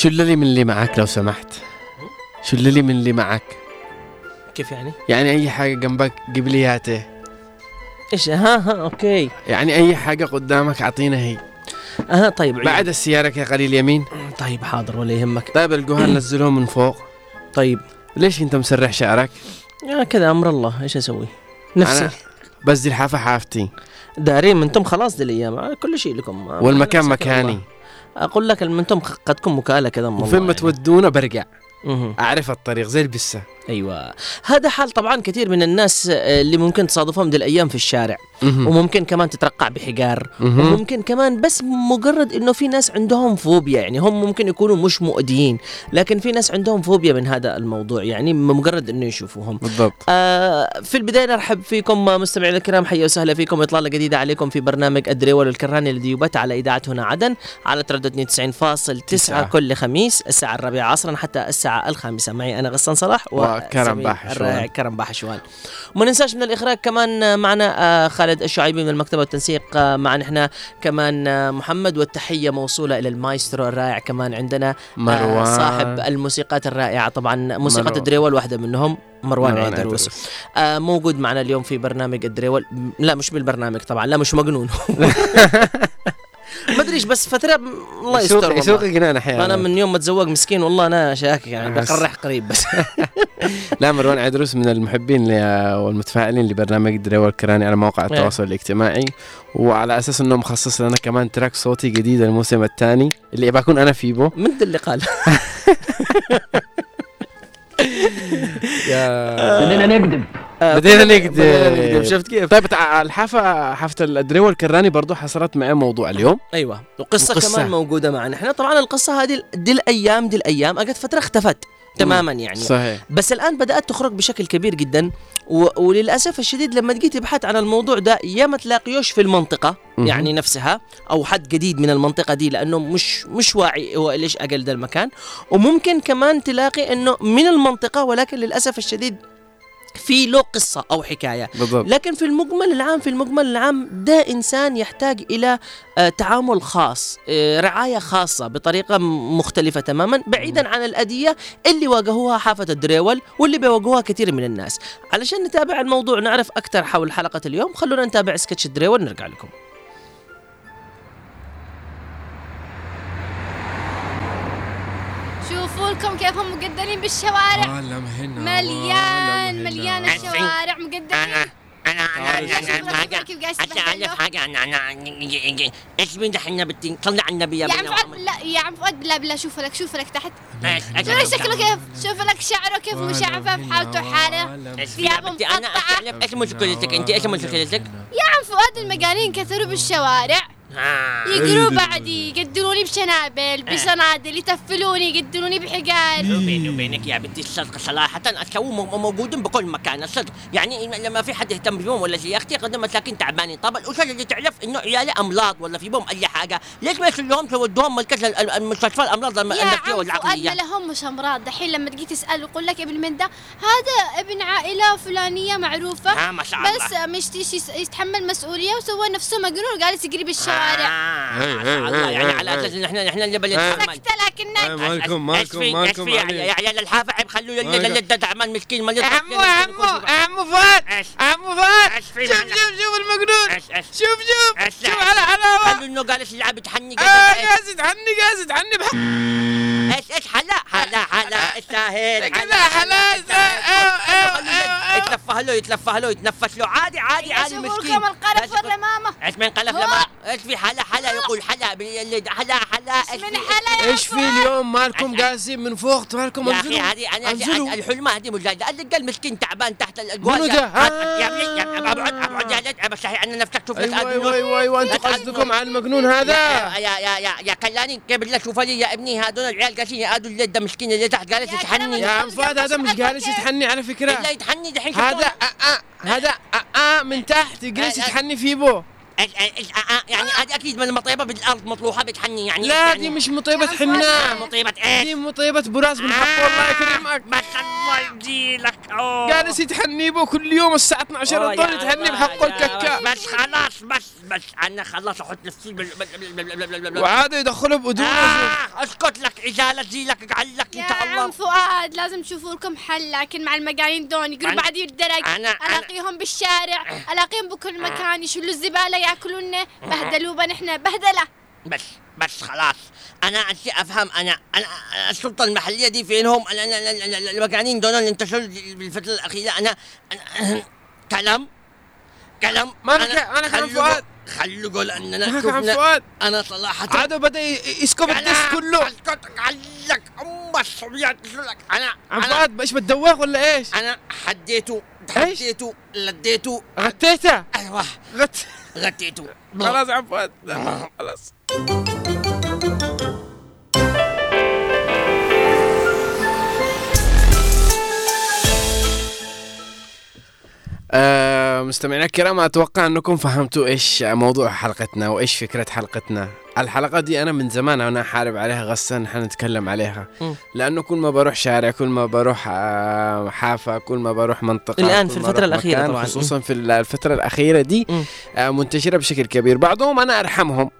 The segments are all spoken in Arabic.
شو لي من اللي معك لو سمحت؟ شو لي من اللي معك كيف يعني؟ يعني أي حاجة جنبك جيب لي هاته إيش؟ ها ها أوكي. يعني أي حاجة قدامك أعطينا هي. أها طيب عيون. بعد السيارة يا قليل يمين طيب حاضر ولا يهمك. طيب القوها نزلوه من فوق. طيب. ليش أنت مسرح شعرك؟ يا كذا أمر الله. إيش أسوي؟ نفسي. بس دي الحافة حافتي دارين منتم خلاص دي الأيام. كل شيء لكم. والمكان أنا مكاني. الله. أقول لك منتم قد تكون مكآلة كذا من وفين الله ما يعني. تودونا برجع. أعرف الطريق زي البسة. أيوه. هذا حال طبعا كثير من الناس اللي ممكن تصادفهم دي الأيام في الشارع. مهم. وممكن كمان تترقع بحجار. وممكن كمان بس مجرد إنه في ناس عندهم فوبيا يعني هم ممكن يكونوا مش مؤذيين لكن في ناس عندهم فوبيا من هذا الموضوع يعني مجرد إنه يشوفوهم. بالضبط. آه في البداية نرحب فيكم مستمعينا الكرام حيا وسهلا فيكم إطلالة جديدة عليكم في برنامج الدريول الكراني الذي يبث على إذاعة هنا عدن على تردد 92.9 تسعة. كل خميس الساعة الرابعة عصرا حتى الساعة الخامسة. معي أنا غسان صلاح وكرم باحشوان. كرم باحشوان وما ننساش من الإخراج كمان معنا آه، خالد الشعيبي من المكتبة والتنسيق آه، معنا إحنا كمان آه، محمد والتحية موصولة إلى المايسترو الرائع كمان عندنا مروان. صاحب الموسيقات الرائعة. طبعا موسيقى. الدريول واحدة منهم مروان, مروان عيدروس. آه موجود معنا اليوم في برنامج الدريول لا مش بالبرنامج طبعا لا مش مجنون. ما أدري إيش بس فترة الله يستر يسوق. جنان أحيانا أنا من يوم ما تزوج مسكين والله أنا شاكك يعني. بقرح قريب بس لا مروان عيدروس من المحبين والمتفائلين لبرنامج دريول الكراني على مواقع إيه. التواصل الاجتماعي وعلى أساس إنه مخصص لنا كمان تراك صوتي جديد الموسم الثاني اللي بكون أنا فيه من اللي قال يا بدنا نكذب. آه، بدينا بدينا نكذب. نكذب. شفت كيف؟ طيب الحافة حافة الدريول الكراني برضو حصلت معي موضوع اليوم. أيوه. وقصة القصة. كمان موجودة معنا. إحنا طبعا القصة هذه دي الأيام دي الأيام. اجت فترة اختفت. تماما يعني. صحيح. بس الآن بدأت تخرج بشكل كبير جدا و... وللأسف الشديد لما تجي تبحث عن الموضوع ده يا ما تلاقيوش في المنطقة. يعني نفسها أو حد جديد من المنطقة دي لأنه مش مش واعي هو ليش أقل ده المكان. وممكن كمان تلاقي إنه من المنطقة ولكن للأسف الشديد في له قصة أو حكاية. بالضبط. لكن في المجمل العام في المجمل العام ده إنسان يحتاج إلى آه، تعامل خاص آه، رعاية خاصة بطريقة م- مختلفة تماما بعيدا عن الاذيه اللي واجهوها حافة الدريول واللي بيواجهوها كثير من الناس. علشان نتابع الموضوع نعرف أكثر حول حلقة اليوم خلونا نتابع سكتش الدريول نرجع لكم. لكم كيف هم مقدرين بالشوارع؟ مليان مليان الشوارع مقدرين. أنا أنا أنا شوفوا أنا حاجة أنا أنا إيش من دحين صلي على النبي يا عم فؤاد لا يا عم فؤاد لا بلا شوف لك شوف لك تحت. شوف لك شكله كيف شوف لك شعره كيف مشعفف حالته حالة. ثيابه. اعرف إيش مشكلتك. أنت إيش مشكلتك؟ يا عم فؤاد المجانين كثروا بالشوارع. آه. يقروا بعدي يقدروني بشنابل بصنادل يتفلوني يقدروني بحجار بيني وبينك يا بنتي الصدق صراحة مو- موجودين بكل مكان الصدق. يعني لما في حد يهتم بيهم ولا شيء يا أختي قد مساكين تعبانين. طب الاسر اللي تعرف إنه عيالي امراض ولا في بهم أي حاجة؟ ليش ما يخلوهم تودوهم مركز ال- ال- المستشفى الأمراض فؤاد ما والعقلية لهم مش أمراض. دحين لما تجي تسأل ويقول لك ابن من ده هذا ابن عائلة فلانية معروفة آه ما شاء الله. بس مش يتحمل مسؤولية وسوى نفسه مجنون وجالس يجري بالشوارع. آه ما شاء الله يعني على أساس إن إحنا إحنا اللي بنتحمل سكت لكنك مالكم مالكم مالكم يا عيال الحافة عيب خلوا. اللي تعبان مسكين ما عمو عمو عمو إيش؟ عمو في شوف؟ شوف شوف المجنون. شوف شوف. شوف على حلاوة قالوا إنه جالس يلعب يتحني آه قاعد- قاعد تحني قاعد تحني بح- إيش إيش حلا حلا حلا الساهل كذا حلا يتلفه له يتلفه له يتنفس له عادي عادي عادي مسكين القرف بس يقول- والرمامه إيش من قلف لما إيش في حلا حلا يقول حلا حلا حلا إيش من حلا يا إيش في اليوم مالكم قاسين من فوق مالكم يا أخي انزلوا هذه أنا الحلمه هذه مجاهده الرجال مسكين تعبان تحت الجوال منو ده؟ ها؟ يا ابعد ابعد يا ليت بس عن نفسك شوف أيوه. أيوه أيوه أيوه تأذنوا. قصدكم على المجنون هذا يا يا يا يا يا كلاني قبل لا شوف لي يا ابني هذول العيال قاعدين يقعدوا الليل ده مسكين اللي تحت جالس يا يتحني يا فؤاد هذا مش جالس يتحني على فكرة. لا يتحني دحين هذا آه هذا من تحت جالس يتحني في بو. آه، آه، يعني هذه أكيد من المطيبه بالأرض مطلوحة بتحني يعني لا يعني دي مش مطيبة يا آه، حنان مطيبة إيش؟ دي مطيبة براس من حق الله يكرمك. بس الله يجزيلك جالس يتحني به كل يوم الساعة 12 الظهر يتحني بحق الكاكا بس خلاص بس بس أنا خلاص أحط نفسي وعاد يدخله بأذونه آه أسكت لك ازاله زيلك قعلك يا إن شاء عم الله فؤاد لازم تشوفوا لكم حل لكن مع المجانين دون يقولوا بعدين الدرج ألاقيهم بالشارع ألاقيهم بكل مكان يشيلوا الزبالة ياكلونا بهدلونا نحن بهدلة. بس بس خلاص. أنا اشي أفهم أنا أنا السلطة المحلية دي فينهم؟ أنا أنا المجانين دول اللي انتشروا بالفترة الأخيرة. أنا, أنا كلام كلام. ما أنا ك- أنا كلام خلوا- فؤاد. خلوا قول اننا كان شفنا- فؤاد. أنا صراحة عاد بدأ يسكب الدس كله. اسكت علق. أم الصبيات لك أنا عم أنا فؤاد إيش بتدوخ ولا إيش؟ أنا حديته؟ حديته لديته. غتيته أيوه. غت غطيته. خلاص لا، خلاص. آه مستمعينا الكرام أتوقع أنكم فهمتوا إيش موضوع حلقتنا وإيش فكرة حلقتنا الحلقة دي أنا من زمان وأنا حارب عليها غسان حنتكلم عليها. لأنه كل ما بروح شارع كل ما بروح آه، حافة كل ما بروح منطقة الآن كل في الأخيرة مكان، طبعاً. خصوصا في الفترة الأخيرة دي. آه، منتشرة بشكل كبير بعضهم أنا أرحمهم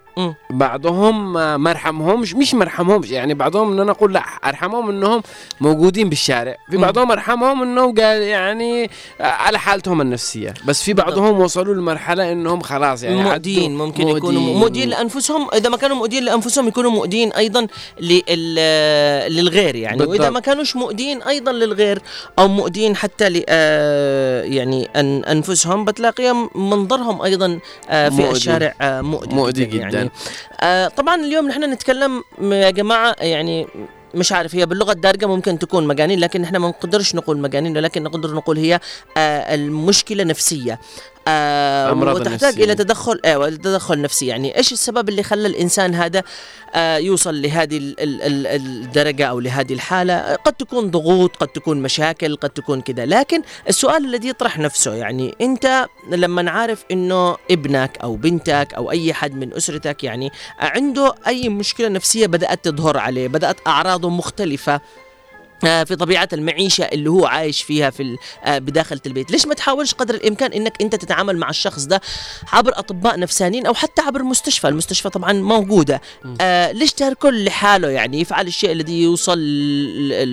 بعضهم ما ارحمهمش مش ما ارحمهمش يعني بعضهم ان أنا أقول لا أرحمهم إنهم موجودين بالشارع في. بعضهم أرحمهم إنهم قال يعني على حالتهم النسيه بس في. بعضهم وصلوا لمرحلة إنهم خلاص يعني مؤدين ممكن يكونوا مؤدين لأنفسهم إذا ما كانوا مؤدين لأنفسهم يكونوا مؤدين أيضا لل- للغير يعني بالضبط. واذا ما كانوش مؤدين أيضا للغير أو مؤدين حتى ل آه، يعني أن أنفسهم بتلاقيهم منظرهم أيضا آه، في مؤذي. الشارع آه، مؤذي, مؤذي جداً. يعني آه، طبعا اليوم نحن نتكلم يا جماعة يعني مش عارف هي باللغة الدارجة ممكن تكون مجانين لكن إحنا ما نقدرش نقول مجانين ولكن نقدر نقول هي آه، المشكلة نفسية. آه وتحتاج النفسية. إلى تدخل أيوه تدخل نفسي. يعني إيش السبب اللي خلى الإنسان هذا آه يوصل لهذه ال- ال- ال- الدرجة أو لهذه الحالة؟ قد تكون ضغوط قد تكون مشاكل قد تكون كذا. لكن السؤال الذي يطرح نفسه يعني أنت لما نعرف إنه ابنك أو بنتك أو أي حد من أسرتك يعني عنده أي مشكلة نفسية بدأت تظهر عليه بدأت أعراضه مختلفة في طبيعة المعيشة اللي هو عايش فيها في آه، بداخل البيت. ليش ما تحاولش قدر الإمكان أنك أنت تتعامل مع الشخص ده عبر أطباء نفسانيين أو حتى عبر مستشفى المستشفى طبعا موجودة. آه ليش تركه لحاله يعني؟ يفعل الشيء الذي يوصل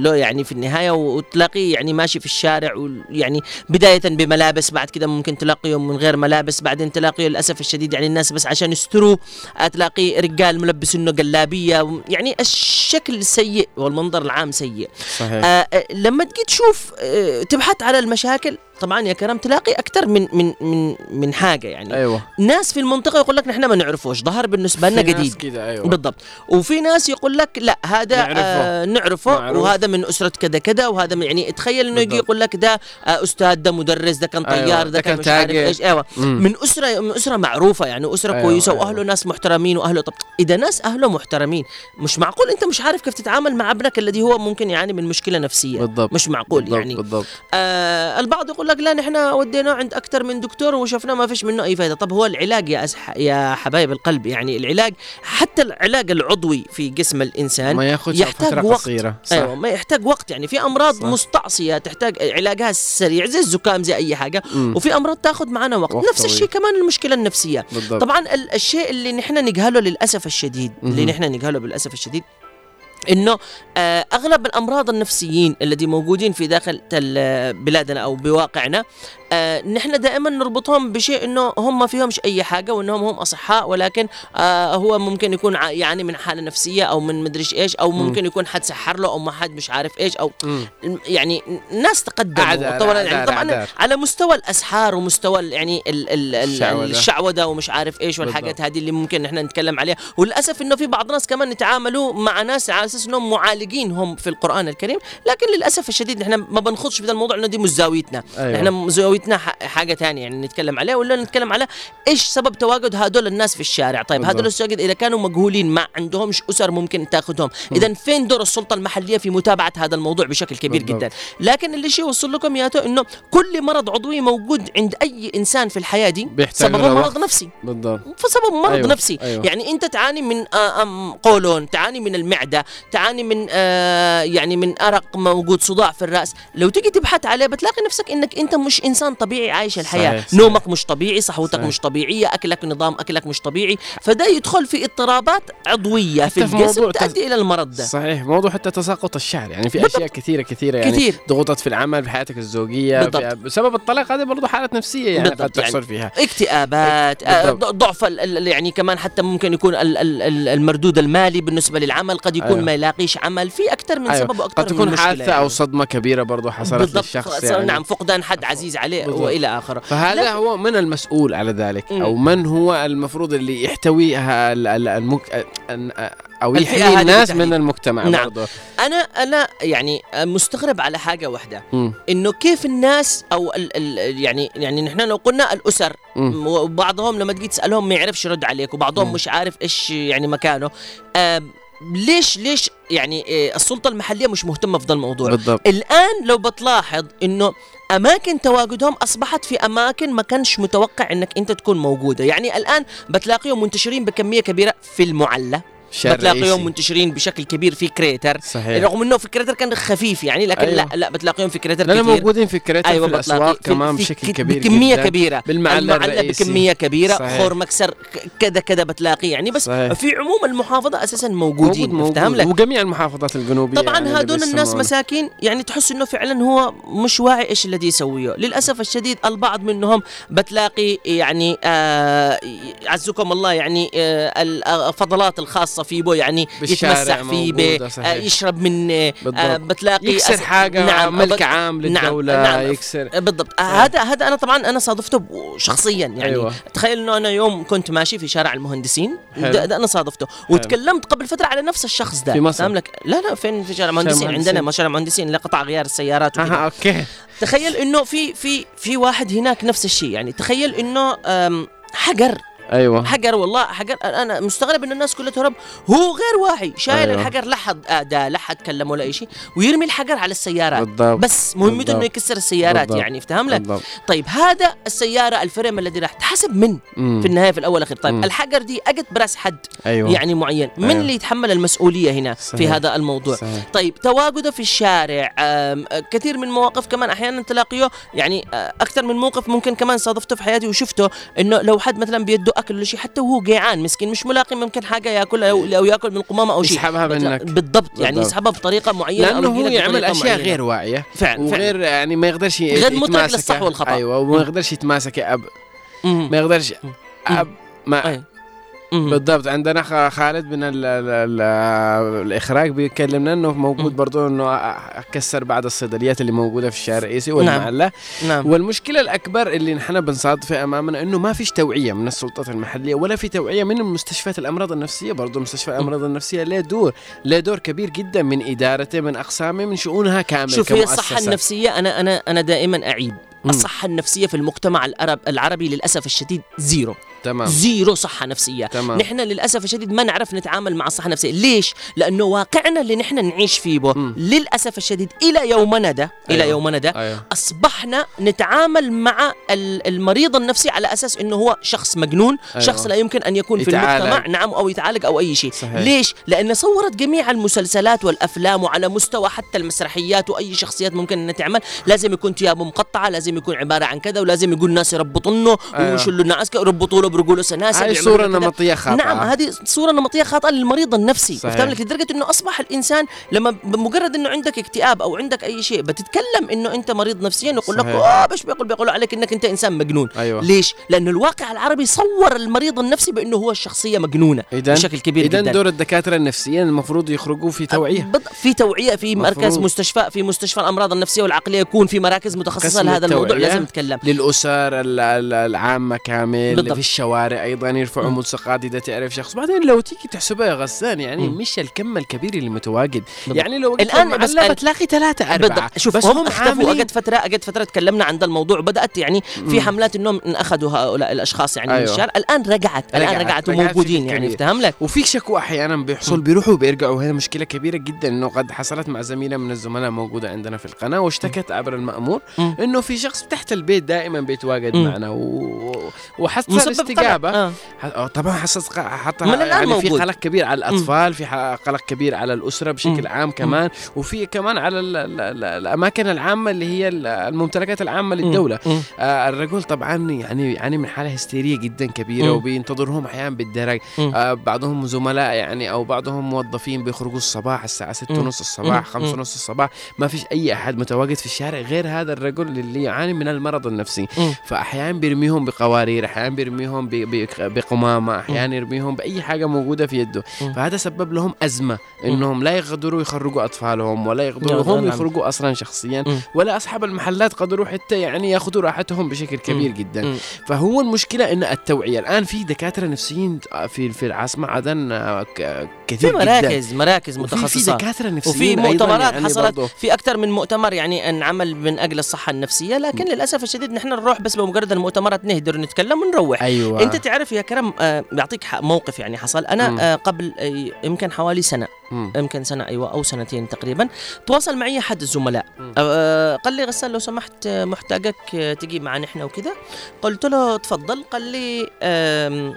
له يعني في النهاية وتلاقيه يعني ماشي في الشارع يعني بداية بملابس بعد كده ممكن تلاقيه من غير ملابس بعدين تلاقيه للأسف الشديد يعني الناس بس عشان يستروه آه، تلاقيه رجال ملبس انه جلابية يعني الشكل سيء والمنظر العام سيء. صحيح آه آه، لما تجي تشوف آه تبحث على المشاكل طبعا يا كرم تلاقي أكثر من من من من حاجة يعني أيوه ناس في المنطقة يقول لك نحن ما نعرفوش ظهر بالنسبة لنا جديد كده أيوه بالضبط وفي ناس يقول لك لا هذا نعرفه. آه نعرفه معروف. وهذا من أسرة كذا كذا وهذا من يعني تخيل إنه يجي. يقول لك ده آه أستاذ ده مدرس ده كان أيوة، طيار ده ده كان مش عارف. إيش أيوه مم. من أسرة من أسرة معروفة يعني أسرة أيوة، كويسة أيوة. وأهله ناس محترمين وأهله طب إذا ناس أهله محترمين مش معقول أنت مش عارف كيف تتعامل مع ابنك الذي هو ممكن يعاني من مشكله نفسيه بالضبط مش معقول بالضبط يعني بالضبط آه البعض يقول لك لا نحن وديناه عند أكثر من دكتور وشفناه ما فيش منه أي فائده طب هو العلاج يا أسح يا حبايب القلب يعني العلاج حتى العلاج العضوي في جسم الإنسان ما ياخذ يحتاج فترة وقت. قصيرة صح أيوه ما يحتاج وقت يعني في أمراض صح. مستعصية تحتاج علاجها سريع زي الزكام زي أي حاجة مم. وفي أمراض تاخذ معنا وقت, وقت نفس. الشيء كمان المشكلة النفسية بالضبط طبعا ال- الشيء اللي نحن نجهله للأسف الشديد اللي مهم. نحن نجهله بالأسف الشديد إنه آه أغلب الأمراض النفسيين الذي موجودين في داخل بلادنا أو بواقعنا آه نحن دائما نربطهم بشيء إنه هم ما فيهمش أي حاجة وإنهم هم أصحاء ولكن آه هو ممكن يكون يعاني من حالة نفسية أو من مدريش إيش أو ممكن يكون حد سحر له أو ما حد مش عارف إيش أو. يعني ناس تقدموا وطبعا يعني طبعا. على مستوى الأسحار ومستوى يعني ال ال ال الشعوذة. الشعوذة ومش عارف إيش والحاجات. هذه اللي ممكن نحن نتكلم عليها وللأسف إنه في بعض الناس كمان يتعاملوا مع ناس على أساس إنهم معالجين هم في القرآن الكريم لكن للأسف الشديد نحن ما بنخوضش في الموضوع انه دي مش زاويتنا أيوة. نحن زاويتنا حاجة ثانية يعني نتكلم عليها ولا نتكلم على إيش سبب تواجد هذول الناس في الشارع طيب. هذول الناس إذا كانوا مجهولين ما عندهمش أسر ممكن تاخذهم إذا فين دور السلطة المحلية في متابعة هذا الموضوع بشكل كبير بالضبط. جدا لكن اللي شيء يوصل لكم ياتو إنه كل مرض عضوي موجود عند أي إنسان في الحياة دي سببه مرض. نفسي بالضبط فسبب مرض أيوة، نفسي أيوة. يعني أنت تعاني من قولون تعاني من المعدة تعاني من آه يعني من أرق موجود صداع في الرأس لو تيجي تبحث عليه بتلاقي نفسك إنك أنت مش إنسان طبيعي عايش الحياة صحيح، صحيح. نومك مش طبيعي صحوتك صحيح. مش طبيعية أكلك نظام أكلك مش طبيعي فده يدخل في اضطرابات عضوية في الجسم تؤدي إلى المرض ده صحيح موضوع حتى تساقط الشعر يعني في بالضبط. اشياء كثيرة كثيرة يعني كثير. ضغوطات في العمل في حياتك الزوجية بالضبط. بسبب الطلاق هذه برضه حالات نفسية يعني قد تحصل يعني فيها اكتئابات آه، بالضبط. ضعف يعني كمان حتى ممكن يكون ال- ال- ال- المردود المالي بالنسبة للعمل قد يكون أيوة. ما يلاقيش عمل في أكثر من سبب وأكثر قد من تكون حادثة يعني. أو صدمة كبيرة برضه حصلت بالضبط للشخص يعني. نعم فقدان حد عزيز عليه بالضبط. وإلى آخره فهذا هو من المسؤول على ذلك مم. أو من هو المفروض اللي ال- المك... ال- أو هذه الناس. من المجتمع نعم. برضه أنا أنا يعني مستغرب على حاجة واحدة. إنه كيف الناس أو ال ال يعني يعني نحن لو قلنا الأسر مم. وبعضهم لما تجي تسألهم ما يعرفش يرد عليك وبعضهم مم. مش عارف إيش يعني مكانه آم، ليش ليش يعني آه، السلطة المحلية مش مهتمة في ذا الموضوع. بالضبط. الآن لو بتلاحظ إنه أماكن تواجدهم أصبحت في أماكن ما كانش متوقع إنك أنت تكون موجودة. يعني الآن بتلاقيهم منتشرين بكمية كبيرة في المعلى بتلاقيهم. منتشرين بشكل كبير في كريتر صحيح رغم إنه في كريتر كان خفيف يعني لكن أيوة. لا لا بتلاقيهم في كريتر كثير موجودين في كريتر أيوه في الأسواق كمان في بشكل كبير بكمية جدا. كبيرة بالمعلى الرئيسي. بكمية كبيرة صحيح. خور مكسر كذا كذا بتلاقي يعني بس صحيح. في عموم المحافظة أساسا موجودين موجود موجود لك وجميع المحافظات الجنوبية طبعا يعني هذول الناس. مساكين يعني تحس إنه فعلا هو مش واعي إيش الذي يسويه للأسف الشديد البعض منهم بتلاقي يعني آه عزكم الله يعني آه الفضلات الخاصة فيه بو يعني يتمسح فيه موجودة، بي صحيح. آه يشرب من آه بالضبط. بتلاقي يكسر أس- حاجة نعم ملك عام للدولة نعم. نعم يكسر بالضبط. آه، هذا هذا أنا طبعا أنا صادفته شخصيا يعني أيوة. تخيل إنه أنا يوم كنت ماشي في شارع المهندسين حلو. ده, ده أنا صادفته. وتكلمت قبل فترة على نفس الشخص ده. في مصر؟ لك لا لا فين في شارع المهندسين. عندنا ما شارع المهندسين اللي قطع غيار السيارات أها أوكي. تخيل إنه في في في واحد هناك نفس الشيء يعني تخيل إنه حجر. أيوه حجر والله حجر أنا مستغرب إن الناس كلها تهرب هو غير واعي شايل أيوة. أيوة. الحجر لحد اداه لحد كلم ولا أي شيء ويرمي الحجر على السيارات بالضبط بس مهمته. إنه يكسر السيارات بالضبط. يعني افتهم لك بالضبط طيب هذا السيارة الفريم الذي راح تحسب من مم. في النهاية في الأول والاخير طيب مم. الحجر دي اجت براس حد أيوه يعني معين من أيوة. اللي يتحمل المسؤولية هنا في صحيح. هذا الموضوع صحيح. طيب تواجده في الشارع آه، كثير من مواقف كمان أحيانا تلاقيه يعني آه، أكثر من موقف ممكن كمان صادفته في حياتي وشفته إنه لو حد مثلا بيده أكل ولا شيء حتى وهو جيعان مسكين مش ملاقي ممكن حاجة ياكلها أو أو ياكل من قمامة أو شيء يسحبها منك بالضبط يعني. يسحبها بطريقة معينة لأنه هو يعمل أشياء معينة. غير واعية فعلا فعلا وغير يعني ما يقدرش غير مدرك. للصح والخطأ. أيوه وما يقدرش يتماسك يا اب. ما يقدرش أب ما. بالضبط. عندنا خالد من ال ال ال الإخراج بيكلمنا إنه موجود. برضه إنه كسر بعض الصيدليات اللي موجودة في الشارع الرئيسي والمعلة نعم. والمشكلة الأكبر اللي نحن بنصادفها أمامنا إنه ما فيش توعية من السلطات المحلية ولا في توعية من مستشفيات الأمراض النفسية. برضه مستشفى الأمراض النفسية له دور له دور كبير جدا من إدارته من أقسامه من شؤونها كامل شوف هي الصحة كمؤسسة. النفسية أنا أنا أنا دائما أعيب مم. الصحة النفسية في المجتمع العرب العربي للأسف الشديد زيرو. تمام زيرو صحة نفسية تمام نحن للأسف الشديد ما نعرف نتعامل مع الصحة النفسية ليش؟ لأنه واقعنا اللي نحن نعيش فيه به مم. للأسف الشديد إلى يومنا ده إلى أيوة. يومنا ده أيوه أصبحنا نتعامل مع ال- المريض النفسي على أساس أنه هو شخص مجنون أيوة. شخص لا يمكن أن يكون في يتعالج. المجتمع نعم أو يتعالج أو أي شيء صحيح. ليش؟ لأن صورت جميع المسلسلات والأفلام وعلى مستوى حتى المسرحيات وأي شخصيات ممكن أن تعمل لازم يكون ثيابه مقطعة لازم يكون عبارة عن كذا ولازم يقول الناس يربطونه أيوة. ويشلوا لنا عسكر يربطوا له هاي ويعملوا صورة له كذا. نمطية خاطئة نعم هذه صورة نمطية خاطئة للمريض النفسي. فهمت لك لدرجة إنه أصبح الإنسان لما بمجرد إنه عندك اكتئاب أو عندك أي شيء بتتكلم إنه أنت مريض نفسيا يقول لك. آه باش بيقول بيقولوا عليك إنك أنت إنسان مجنون أيوه ليش؟ لأنه الواقع العربي صور المريض النفسي بأنه هو الشخصية مجنونة اذا بشكل كبير اذا جدا دور الدكاترة النفسيين المفروض يخرجوا في توعية. في توعية في مركز مفروض. مستشفى في مستشفى الأمراض النفسية والعقلية يكون في مراكز متخصصة قسم لهذا الموضوع. لازم نتكلم للأسر ال- ال- العامة كامل بالضبط. في الشوارع أيضا يرفعوا. ملصقات إذا تعرف شخص بعدين لو تيجي تحسبها يا غسان يعني مم. مش الكم الكبير اللي متواجد بالضبط. يعني لو الآن بس بتلاقي ثلاثة اربعه بالضبط شوف بس هم اختفوا عاملين اجت فتره اجت فترة تكلمنا عن ذا الموضوع وبدات يعني في. حملات انهم ان أخذوا هؤلاء الأشخاص يعني من أيوة. الشارع الآن رجعت الآن رجعت- وموجودين يعني. افتهم لك وفي شكوى أحيانا بيحصل. بيروحوا وبيرجعوا وهي مشكلة كبيرة جدا إنه قد حصلت مع زميلة من الزملاء موجودة عندنا في القناة واشتكت عبر المأمور. إنه في شخص تحت البيت دائما بيتواجد. معنا و... مسبب الاستجابة قلق. آه. ح- طبعا حسس حط يعني في موجود. قلق كبير على الأطفال في قلق كبير على الأسرة بشكل عام كمان وفي كمان على ال ال ال الأماكن العامة اللي هي ال- الممتلكات العامة للدولة. آه الرجل طبعا يعني يعاني من حالة هستيرية جدا كبيرة. وبينتظرهم أحيانا بالدرج. آه بعضهم زملاء يعني أو بعضهم موظفين بيخرجوا الصباح الساعة 6 مم. ونص الصباح مم. 5 مم. ونص الصباح ما فيش أي أحد متواجد في الشارع غير هذا الرجل اللي يعاني من المرض النفسي. فاحيانا بيرميهم بقوارير أحيانا بيرميهم ب- بقمامة أحيانا يرميهم بأي حاجة موجودة في يده. فهذا سبب لهم أزمة إنهم لا يقدروا يخرجوا أطفالهم ولا يقدروا هم. يخرجوا أصلا شخصيا. ولا أصحاب المحلات قدروا حتى يعني يأخذوا راحتهم بشكل كبير جدا. فهو المشكلة إن التوعية الآن في دكاترة نفسيين في في العاصمة عدن آه، كثير في جدا. مراكز مراكز وفي في متخصصة. دكاترة وفي نفسيين أيضاً مؤتمرات يعني حصلت برضو. في أكثر من مؤتمر يعني انعمل من أجل الصحة النفسية. لكن للأسف الشديد نحن نروح بس بمجرد المؤتمرات نهدر نتكلم ونروح. أيوه. أنت تعرف يا كرم آه بعطيك ح- موقف يعني حصل. أنا مم. آه قبل آه يمكن حوالي سنة. يمكن سنة أيوه أو سنتين تقريبا. تواصل معي أحد الزملاء. آه قال لي غسان لو سمحت آه، محتاجك آه، تجي معنا إحنا وكذا. قلت له تفضل. قال لي آه،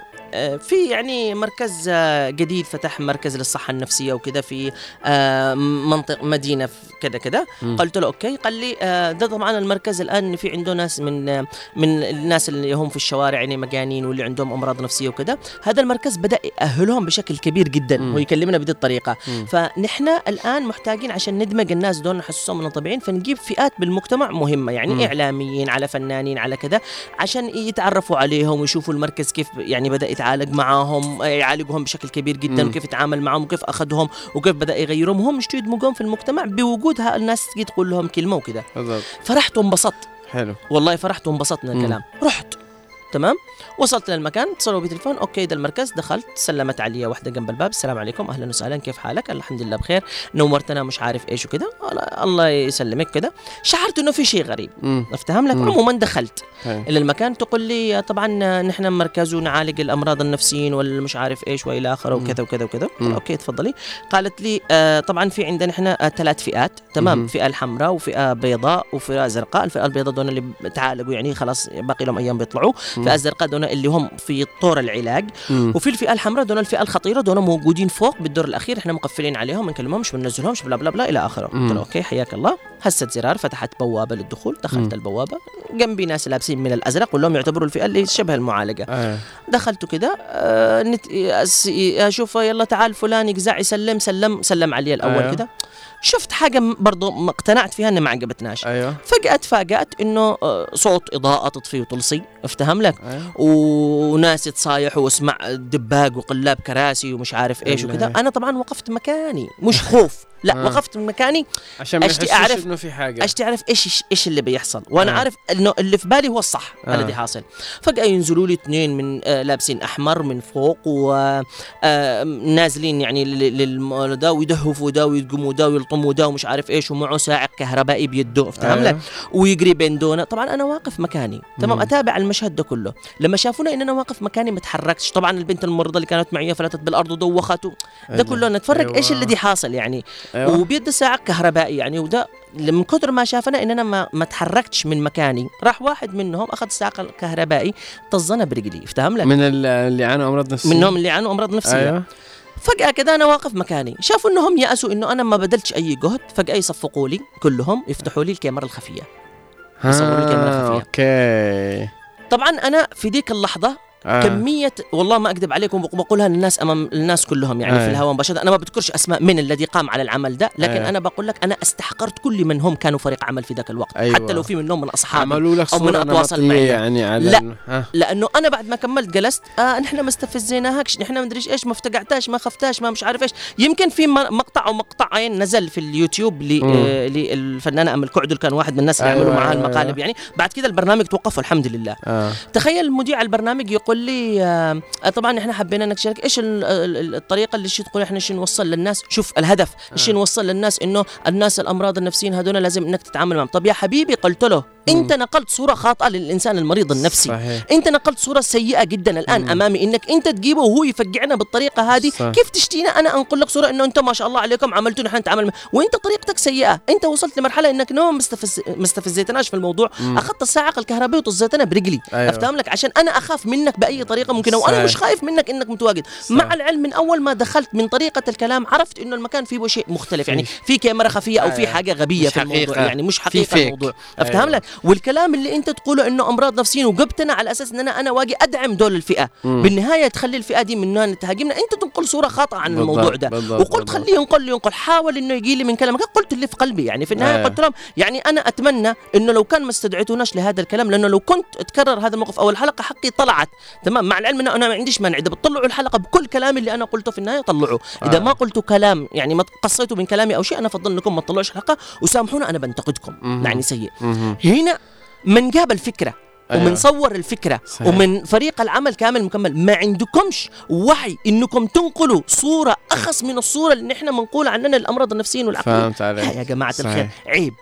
في يعني مركز آه، جديد فتح مركز للصحة النفسية وكذا في آه، منطقة مدينة في كذا كذا. قلت له أوكي قال لي آه، ده طبعا المركز الآن في عنده ناس من آه، من الناس اللي هم في الشوارع يعني مجانين واللي عندهم أمراض نفسية وكذا هذا المركز بدأ يأهلهم بشكل كبير جدا. ويكلمنا بهذه الطريقة. فنحن الآن محتاجين عشان ندمج الناس دول نحسسهم إنهم طبيعيين فنجيب فئات بالمجتمع مهمة يعني. إعلاميين على فنانين على كذا عشان يتعرفوا عليهم ويشوفوا المركز كيف يعني بدأ يتعالج معاهم يعالجهم بشكل كبير جدا مم. وكيف يتعامل معهم وكيف أخذهم وكيف بدأ يغيرهم. هم يشتوا يدمجهم في المجتمع بوجود ها- الناس تجي تقول لهم كلمة وكذا فرحت وانبسطت. حلو. والله فرحت مم. الكلام. رحت. تمام وصلت للمكان اتصلوا بتليفون أوكي ده المركز دخلت سلمت علي واحدة جنب الباب السلام عليكم أهلا وسهلا كيف حالك الحمد لله بخير نورتنا مش عارف إيش وكذا الله- يسلمك كذا شعرت إنه في شيء غريب. أفتهم لك. عموما دخلت حلو. إلى المكان تقول لي طبعا نحن مركز ونعالج الأمراض النفسيين والمش عارف إيش وإلى آخره. وكذا وكذا وكذا. أوكي تفضلي قالت لي آه طبعا في عندنا إحنا آه ثلاث فئات تمام مم. فئة الحمراء وفئة بيضاء وفئة زرقاء الفئة البيضاء دول اللي تعالجوا يعني خلاص باقي لهم أيام بيطلعوا. الفئه الزرقاء دول اللي هم في طور العلاج مم. وفي الفئة الحمراء دول الفئة الخطيرة دول موجودين فوق بالدور الأخير إحنا مقفلين عليهم ما نكلمهمش ما ننزلهمش بلا بلا بلا إلى آخره قلت. له أوكي حياك الله هست زرار فتحت بوابة للدخول دخلت مم. البوابة جنبي ناس لابسين من الأزرق كلهم يعتبروا الفئة اللي شبه المعالجة آه. دخلت كده آه نت... أشوف يلا تعال فلان يقزع يسلم سلم سلم علي الأول أيوه. كده شفت حاجة برضو ما اقتنعت فيها انها ما عجبتناش. أيوه. فجأة تفاجأت إنه آه، صوت إضاءة تطفي وتلصي. افتهم لك. أيوه. وناس تصايحوا واسمع دباق وقلاب كراسي ومش عارف إيش. وكذا. أنا طبعا وقفت مكاني. مش خوف. لا آه. وقفت مكاني. عشان يحسوش أعرف- إنه في حاجة. أشتي أعرف إيش إيش اللي بيحصل. وأنا آه. عارف إنه اللي في بالي هو الصح آه. الذي حاصل. فجأة ينزلوا لي اثنين من آه لابسين أحمر من فوق ونازلين يعني لل- لل ده ويدهفوا ده ويقوموا ده ويلطموا ده ومش عارف إيش ومعه ساعق كهربائي بيده. فاهم أيوه. لك ويجري بين دونا طبعا أنا واقف مكاني. تمام؟ مم. أتابع المشهد ده كله. لما شافونا إن أنا واقف مكاني ما تحركتش. طبعا البنت الممرضه اللي كانت معي فلتت بالأرض ودوخت ده كله نتفرج إيش أيوه. الذي حاصل يعني. أيوه. وبيد ساعة كهربائي يعني وده من كثر ما شافنا إننا ما, ما تحركتش من مكاني. راح واحد منهم أخذ ساعة كهربائي طزنا برجلي افتهم لك؟ من ال- اللي يعانوا أمراض نفسية. منهم اللي عنده أمراض نفسية. أيوه. فجأة كده أنا واقف مكاني. شافوا إنهم يأسوا إنه أنا ما بذلتش أي جهد فجأة يصفقوا لي كلهم يفتحوا لي الكاميرا الخفية. يصوروا لي كاميرا آه، خفية. أوكي. طبعا أنا في ديك اللحظة آه. كمية والله ما أكذب عليكم بقولها للناس أمام الناس كلهم يعني آه. في الهواء مباشرة أنا ما بذكرش أسماء من الذي قام على العمل ده لكن آه. أنا بقول لك أنا استحقرت كل من هم كانوا فريق عمل في ذاك الوقت أيوة. حتى لو في منهم من أصحابي عملوا لك أو من صورة أتواصل نمطية معي. يعني على لا. ها. لأنه أنا بعد ما كملت جلست آه نحن ما استفزيناهكش نحن ما ادريش إيش ما افتقعتاش ما خفتاش ما مش عارف إيش يمكن في مقطع أو مقطعين نزل في اليوتيوب. آه للفنانة أم الكعدل كان واحد من الناس اللي أيوة، عملوا معها أيوة، المقالب يعني بعد كده البرنامج توقف الحمد لله آه. تخيل مذيع البرنامج يقول يقول لي آه طبعا إحنا حبينا نشارك إيش ال- ال- الطريقة اللي شي تقول إحنا شي نوصل للناس؟ شوف الهدف شي نوصل للناس إنه الناس الأمراض النفسيين هذول لازم إنك تتعامل معهم. طب يا حبيبي قلت له أنت نقلت صورة خاطئة للإنسان المريض النفسي. صحيح. أنت نقلت صورة سيئة جدا الآن مم. أمامي. إنك أنت تجيبه وهو يفقعنا بالطريقة هذه. صح. كيف تشتينا أنا أنقل لك صورة إنه أنت ما شاء الله عليكم عملتوا نحن نتعامل وأنت طريقتك سيئة. أنت وصلت لمرحلة إنك نوم مستفز ما استفزيتناش في الموضوع. مم. أخذت الصاعقه الكهربائيه وطزيتنا برجلي. أيوة. افتهم لك عشان أنا أخاف منك بأي طريقة ممكنة وأنا. مش خايف منك إنك متواجد صح. مع العلم من أول ما دخلت من طريقة الكلام عرفت إنه المكان فيه شيء مختلف يعني في كاميرا خفية أو في أيوة. حاجة غبية في الموضوع حقيقة. يعني مش حقيقة. الموضوع افتهم أيوة. لك والكلام اللي أنت تقوله إنه أمراض نفسيين وجبتنا على أساس إن أنا أنا واجي أدعم دول الفئة مم. بالنهاية تخلي الفئة دي منها تهاجمنا أنت تنقل صورة خاطئة عن بالضبط، الموضوع ده بالضبط، وقلت. خليه ينقل ينقل حاول إنه يجي لي من كلامك قلت اللي في قلبي يعني في النهاية أيوة. قلت لهم يعني أنا أتمنى إنه لو كان ما استدعيتوناش لهذا الكلام لأنه لو كنت تكرر هذا الموقف أو الحلقة حقي طلعت تمام؟ مع العلم انه أنا ما عنديش مانع. إذا بتطلعوا الحلقة بكل كلامي اللي أنا قلته في النهاية طلعوا. إذا آه. ما قلتوا كلام يعني ما قصيتوا من كلامي أو شيء أنا أفضل إنكم ما تطلعوش الحلقة وسامحونا أنا بنتقدكم. يعني سيء. هنا من جاب الفكرة. أيوة. ومن صور الفكرة صحيح. ومن فريق العمل كامل مكمل ما عندكمش وعي إنكم تنقلوا صورة أخص من الصورة اللي نحن بنقول عننا الامراض النفسيين والعقليه فهمت عليك يا جماعة صحيح. الخير عيب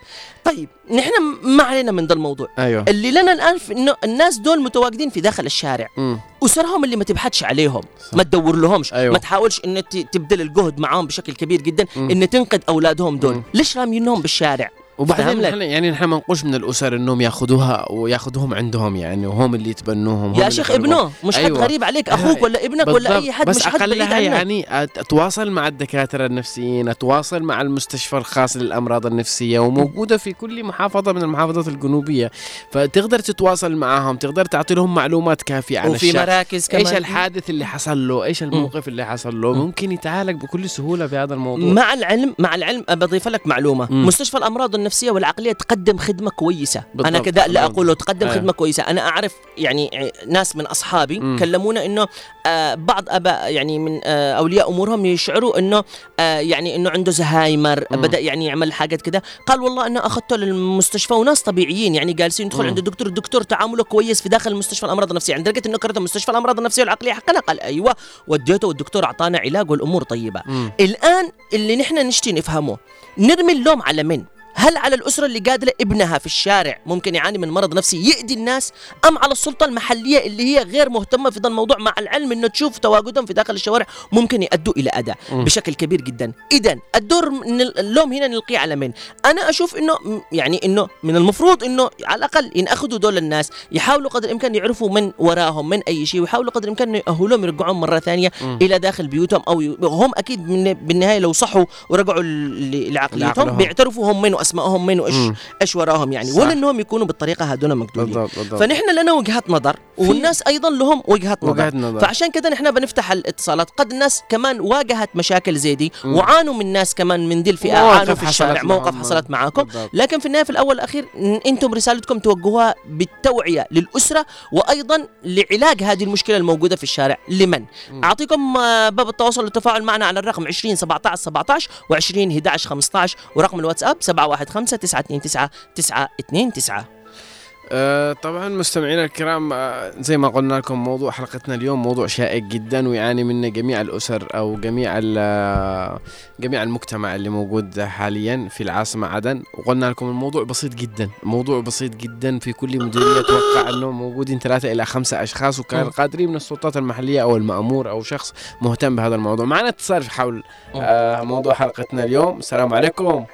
طيب نحن ما علينا من ذا الموضوع أيوه اللي لنا الآن في إنه الناس دول متواجدين في داخل الشارع مم. أسرهم اللي ما تبحثش عليهم صح. ما تدور لهمش أيوة. ما تحاولش ان تبذل الجهد معاهم بشكل كبير جدا مم. ان تنقذ أولادهم دول مم. ليش رامينهم بالشارع وبعدين؟ نحن يعني نحن ما نقولش من الأسر إنهم يأخذوها ويأخذوهم عندهم يعني وهم اللي يتبنوهم هم يا شيخ. ابنه مش حد أيوة. غريب عليك أخوك أيوة. ولا ابنك ولا أي. حد بس مش حد بعيد عنك يعني أتواصل مع الدكاترة النفسيين أتواصل مع المستشفى الخاص للأمراض النفسية وموجودة في كل محافظة من المحافظات الجنوبية فتقدر تتواصل معهم تقدر تعطي لهم معلومات كافية عن وفي الشخص مراكز كمان إيش الحادث اللي حصل له إيش الموقف اللي حصل له مم. ممكن يتعالج بكل سهولة بهذا الموضوع مع العلم مع العلم بضيف لك معلومة. مستشفى الأمراض النفسية والعقلية تقدم خدمة كويسة أنا بالضبط، كذا لا. اقوله تقدم أيوة. خدمة كويسة أنا أعرف يعني ناس من أصحابي مم. كلمونا إنه آه بعض أباء يعني من آه أولياء أمورهم يشعروا إنه آه يعني إنه عنده زهايمر مم. بدأ يعني يعمل حاجات كذا قال والله أنا أخذته للمستشفى وناس طبيعيين يعني جالسين يدخل. عند الدكتور الدكتور تعامله كويس في داخل المستشفى الأمراض النفسية عند درجة إنه كرهت مستشفى الأمراض النفسية والعقلية حقنا قال أيوه وديته والدكتور أعطانا علاج والأمور طيبة مم. الآن اللي نحن نشتي نفهمه نرمي اللوم على من هل على الأسرة اللي قادرة ابنها في الشارع ممكن يعاني من مرض نفسي يأذي الناس أم على السلطة المحلية اللي هي غير مهتمة في ذا الموضوع مع العلم أنه تشوف تواجدهم في داخل الشوارع ممكن يؤدوا إلى أذى. بشكل كبير جدا إذا الدور اللوم هنا نلقيه على من أنا أشوف أنه م- يعني أنه من المفروض أنه على الأقل ينأخذوا دول الناس يحاولوا قدر الإمكان يعرفوا من وراهم من أي شيء ويحاولوا قدر الإمكان يأهلوهم يرجعوهم مرة ثانية مم. إلى داخل بيوتهم أو ي... هم أكيد من بالنهاية لو صحوا ورجعوا لعقليتهم. بيعترفوا هم من واسمائهم من وايش. إيش وراهم يعني صح. ولا انهم يكونوا بالطريقة هذول مقدورين بالضبط بالضبط فنحن لنا وجهات نظر والناس أيضا لهم وجهات نظر وجهة نظر فعشان كذا نحن بنفتح الاتصالات قد الناس كمان واجهت مشاكل زي دي مم. وعانوا من ناس كمان من دي الفئة عانوا في الشارع موقف. حصلت معاكم بالضبط. لكن في النهاية في الأول والأخير أنتم رسالتكم توجهوها بالتوعية للأسرة وأيضا لعلاج هذه المشكلة الموجودة في الشارع لمن مم. أعطيكم آه، باب التواصل والتفاعل معنا على الرقم 20 17 17 و20 11 15 ورقم الواتساب 715 929 929 آه، طبعا مستمعينا الكرام آه، زي ما قلنا لكم موضوع حلقتنا اليوم موضوع شائك جدا ويعاني منه جميع الأسر أو جميع آه، جميع المجتمع اللي موجود حاليا في العاصمة عدن. وقلنا لكم الموضوع بسيط جدا موضوع بسيط جدا في كل مديرية أتوقع أنه موجودين ثلاثة إلى خمسة أشخاص وكان. قادرين من السلطات المحلية أو المأمور أو شخص مهتم بهذا الموضوع. معنا اتصال حول آه، موضوع حلقتنا اليوم. السلام عليكم.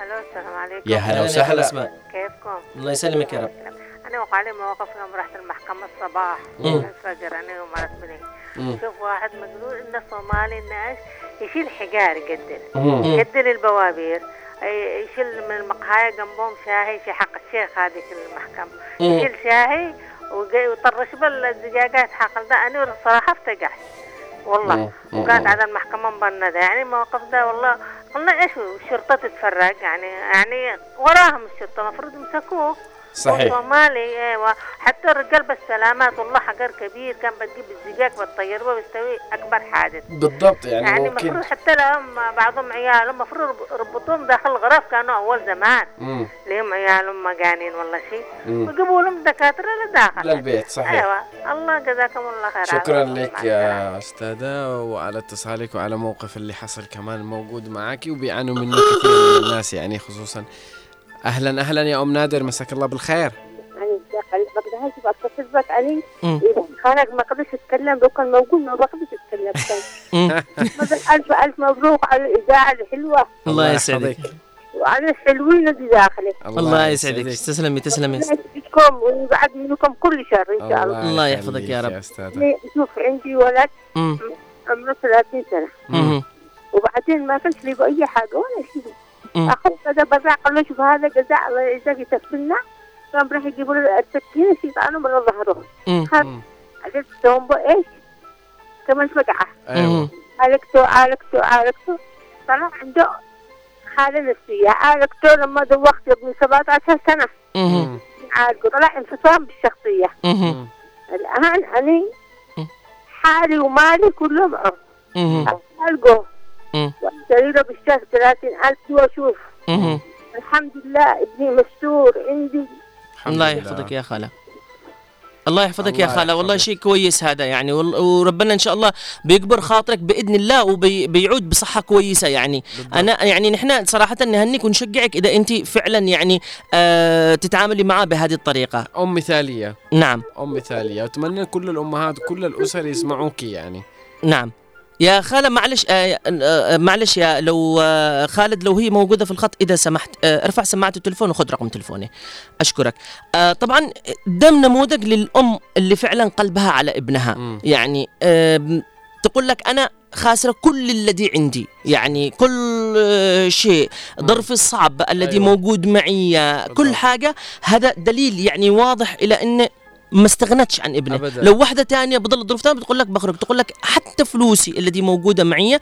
يا هلا وسهلا. اسماء كيفكم؟ الله يسلمك يا رب. أنا وقع لي مواقف يوم رحت المحكمة الصباح. الفجر أنا ومرت بني. شوف واحد مجنون إنه صومالي الناس يشيل حجار يقدر. يقدر البوابير يشيل من المقهاية جنبهم شاهي في حق الشيخ هذه في المحكمة. يشيل شاهي وجاي وطرش بالدجاجات حقل ده أنا الصراحة افتقعت. والله مم. مم. وكانت على المحكمة مبندة يعني المواقف ده والله قلنا إيش الشرطة تتفرج يعني يعني وراهم الشرطة المفروض يمسكوه صحيح. صومالي أيوه حتى الرجال بالسلامات والله حجر كبير كان بتجيب الزجاج بتطير وبيستوي أكبر حادث بالضبط يعني, يعني المفروض حتى لهم بعضهم عيال المفروض يربطوهم داخل الغرف كانوا أول زمان. مم. ليهم عيالهم مجانين والله شيء. مم. ويجيبوا لهم دكاترة لداخل للبيت صحيح. أيوه. الله جزاكم الله خير. شكرا لك. يا أستاذة وعلى اتصالك وعلى موقف اللي حصل كمان موجود معك وبيعانوا منه كثير من الناس يعني خصوصا أهلا أهلا يا أم نادر مساك الله بالخير. يعني بقدر هاي اتصل بك علي ما قدرش يتكلم لو كان موجود ما بقدرش. مثلا ألف ألف مبروك على الإذاعة الحلوة. الله يسعدك. يحفظك. وعلى الحلوين اللي داخله الله يسعدك. تسلمي تسلمي. يسعدكم ويبعد منكم كل شر إن شاء الله الله. يحفظك يا رب. شوف عندي ولد. عمره 30 سنة. وبعدين ما كانش لي اي حاجة ولا شيء. اخذ هذا برا قال له شوف هذا جزاء الله يجزاك يتفلنا قام راح يجيبوا له السكينه شيطانه من ظهره. عرفت تومبو إيش؟ كمان فقعه أيوه. عالجته عالجته عالجته طلع عنده حالة نفسية عالجته لما دوخت ابني 17 سنة مم. عالجه طلع انفصام. الآن أنا مم. حالي ومالي كله معه. عالجه. واشتري له بالشهر 30000 واشوف. الحمد لله ابني مستور عندي. الحمد الله لله. يحفظك يا خالة. الله يحفظك يا الله خالة. والله يحفظك. شيء كويس هذا يعني. وربنا إن شاء الله بيكبر خاطرك بإذن الله وبيعود بصحة كويسة يعني. بالضبط. أنا يعني نحن صراحة نهنيك ونشجعك إذا أنت فعلا يعني آه تتعاملي معاه بهذه الطريقة. أم مثالية. نعم. أم مثالية. أتمنى كل الأمهات وكل الأسر يسمعوك يعني. نعم. يا خالة معلش آه آه معلش يا لو آه خالد لو هي موجودة في الخط إذا سمحت آه ارفع سماعة التلفون وخذ رقم تلفوني أشكرك. آه طبعا ده نموذج للأم اللي فعلا قلبها على ابنها. يعني آه تقول لك أنا خاسرة كل الذي عندي. يعني كل آه، شيء. ظرفي الصعب الذي أيوة. موجود معي كل. حاجة. هذا دليل يعني واضح إلى أن ما استغنتش عن ابنه. أبداً. لو واحدة تانية بضل ظروف تانية بتقول لك بخرج تقول لك حتى فلوسي التي موجودة معي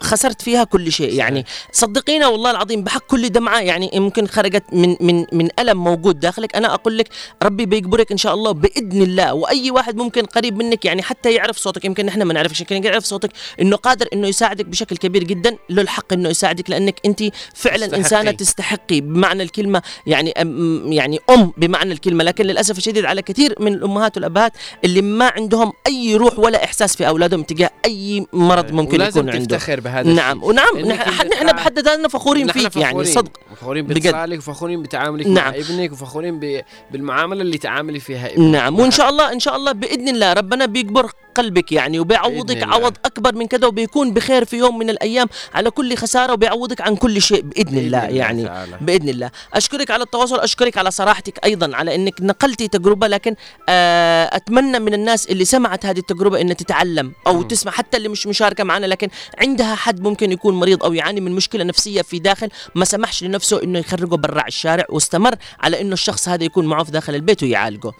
خسرت فيها كل شيء. يعني صدقينا والله العظيم بحق كل دمعة. يعني يمكن خرجت من من من ألم موجود داخلك أنا أقول لك ربي بيجبرك إن شاء الله بإذن الله. وأي واحد ممكن قريب منك يعني حتى يعرف صوتك يمكن نحن ما نعرفش يمكن يعرف صوتك إنه قادر إنه يساعدك بشكل كبير جدا. له الحق إنه يساعدك لأنك أنت فعلا تستحقي. إنسانة تستحقي. بمعنى الكلمة يعني أم يعني أم بمعنى الكلمة. لكن للأسف الشديد على كثير من الأمهات والأبهات اللي ما عندهم أي روح ولا إحساس في أولادهم تجاه أي مرض ممكن ولازم يكون عنده تفتخر بهذا نعم ونعم نح- أنت نحن بحد ذاتنا فخورين فيك يعني فخورين. صدق فخورين. باتصالك وفخورين بتعاملك نعم. مع ابنك وفخورين ب... بالمعاملة اللي تعاملي فيها ابنك نعم وإن شاء الله إن شاء الله بإذن الله ربنا بيكبر قلبك يعني وبيعوضك بإذن الله. عوض أكبر من كذا وبيكون بخير في يوم من الأيام على كل خسارة وبيعوضك عن كل شيء بإذن, الله يعني تعالى. بإذن الله أشكرك على التواصل أشكرك على صراحتك أيضا على إنك نقلتي تجربة لكن آه، أتمنى من الناس اللي سمعت هذه التجربة ان تتعلم أو مم. تسمع حتى اللي مش مشاركة معنا لكن عندها حد ممكن يكون مريض أو يعاني من مشكلة نفسية في داخل ما سمحش لنفسه إنه يخرجه برا الشارع واستمر على إنه الشخص هذا يكون معه في داخل البيت ويعالجه.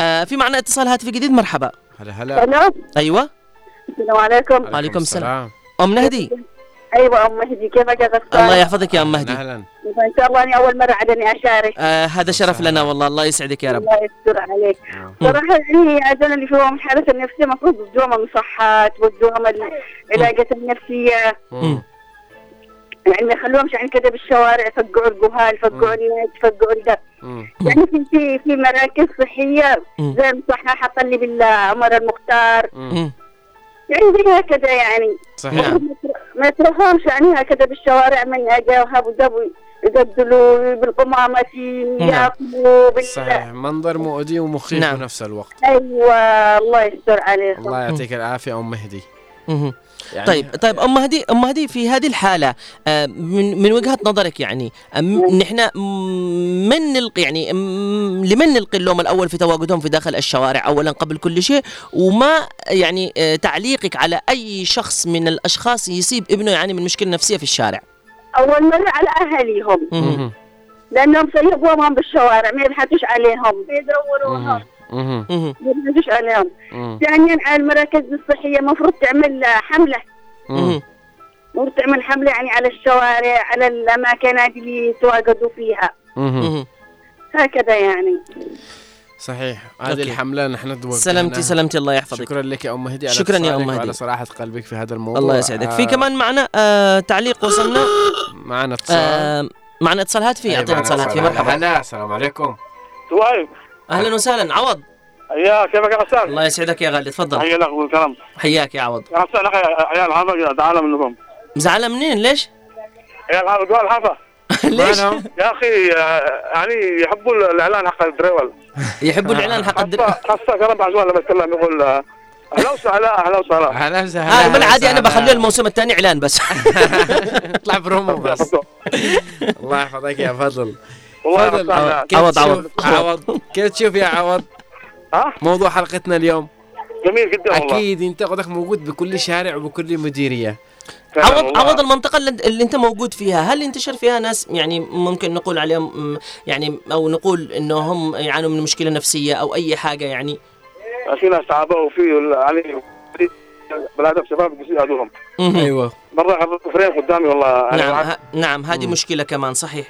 آه. في معنا اتصال هاتفي جديد مرحبا. هلا هلا. أيوه. السلام عليكم. وعليكم السلام. أم نهدي؟ أيوه أم مهدي. كيفك يا غسان الله يحفظك يا أم مهدي. أهلا. إن شاء الله أني أول مرة عاد أني أشارك. آه هذا شرف لنا والله. الله يسعدك يا رب. الله يستر عليك. آه. صراحة يعني عشان اللي فيهم الحالة النفسية المفروض يدوهم المصحات ويدوهم العلاجات النفسية. مم. يعني ما يخلوهمش يعني كده بالشوارع يفقعوا الجهال يفقعوا الناس يفقعوا ده مم. يعني في في في مراكز صحية مم. زي المصحة اللي بالعمر المختار. مم. يعني زي هكذا يعني. صحيح. نعم. ما يتركوهمش يعني هكذا بالشوارع من أجا وهابوا دبوا يقتلوا بالقمامة نعم. ياكلوا بال صحيح منظر مؤذي ومخيف نعم. بنفس الوقت أيوه الله يستر عليكم الله يعطيك العافية أم مهدي. يعني طيب طيب أم مهدي أم مهدي في هذه الحالة آه، من من وجهة نظرك يعني نحن من نلقي يعني لمن نلقي اللوم الأول في تواجدهم في داخل الشوارع؟ اولا قبل كل شيء وما يعني آه، تعليقك على أي شخص من الأشخاص يصيب ابنه يعاني من مشكلة نفسية في الشارع؟ أول مرة على أهاليهم. لأنهم سيبوهم بالشوارع ما يبحثوش عليهم. مهم. ما يبحثوش عليهم. ثانيا على المراكز الصحية المفروض تعمل حملة. مهم. المفروض تعمل حملة يعني على الشوارع على الأماكن هذه اللي يتواجدوا فيها. هكذا يعني. صحيح. هذه أوكي. الحملة نحن توجهنا سلامتي سلامتي الله يحفظك. شكرا لك يا أم هدي على شكراً يا أم هدي. وعلى صراحة قلبك في هذا الموضوع. الله يسعدك. في آه، كمان معنا آه تعليق وصلنا؟ معنا اتصال. آه معنا اتصال هاتفي معنا اتصال هاتفي. مرحبا. هلا السلام عليكم. سوايب أهلا وسهلا. عوض. يا كيفك يا غسان؟ الله يسعدك يا غالي. تفضل. حي لك والكرم حياك يا عوض. يا غسان أخي عيال حافا تعال منكم. مزعلة منين؟ ليش؟ عيال قول حافا ليش؟ يا أخي يعني يحبوا الإعلان حق الدريول يحبوا الإعلان حق الدر... خاصة خاصة كرم بعزوان لما يتكلم يقول أهلا وسهلا أهلا وسهلا. هلا وسهلا آه بالعادي أنا بخليه الموسم الثاني إعلان بس. اطلع برومو بس. الله يحفظك يا فضل. والله فضل عوض، عوض. عوض. كيف تشوف يا عوض؟ ها؟ موضوع حلقتنا اليوم. جميل جدا والله. أكيد أنت قدك موجود بكل شارع وبكل مديرية. عوض والله. عوض المنطقة اللي, اللي انت موجود فيها هل انتشر فيها ناس يعني ممكن نقول عليهم يعني أو نقول انه هم يعانوا من مشكلة نفسية أو أي حاجة يعني؟ في ناس تعبوا وفي يعني بلاد شباب بيصير يعدوهم مهم. أيوه. مرة حضرت فريم قدامي والله. نعم. نعم هذه. مشكلة كمان صحيح.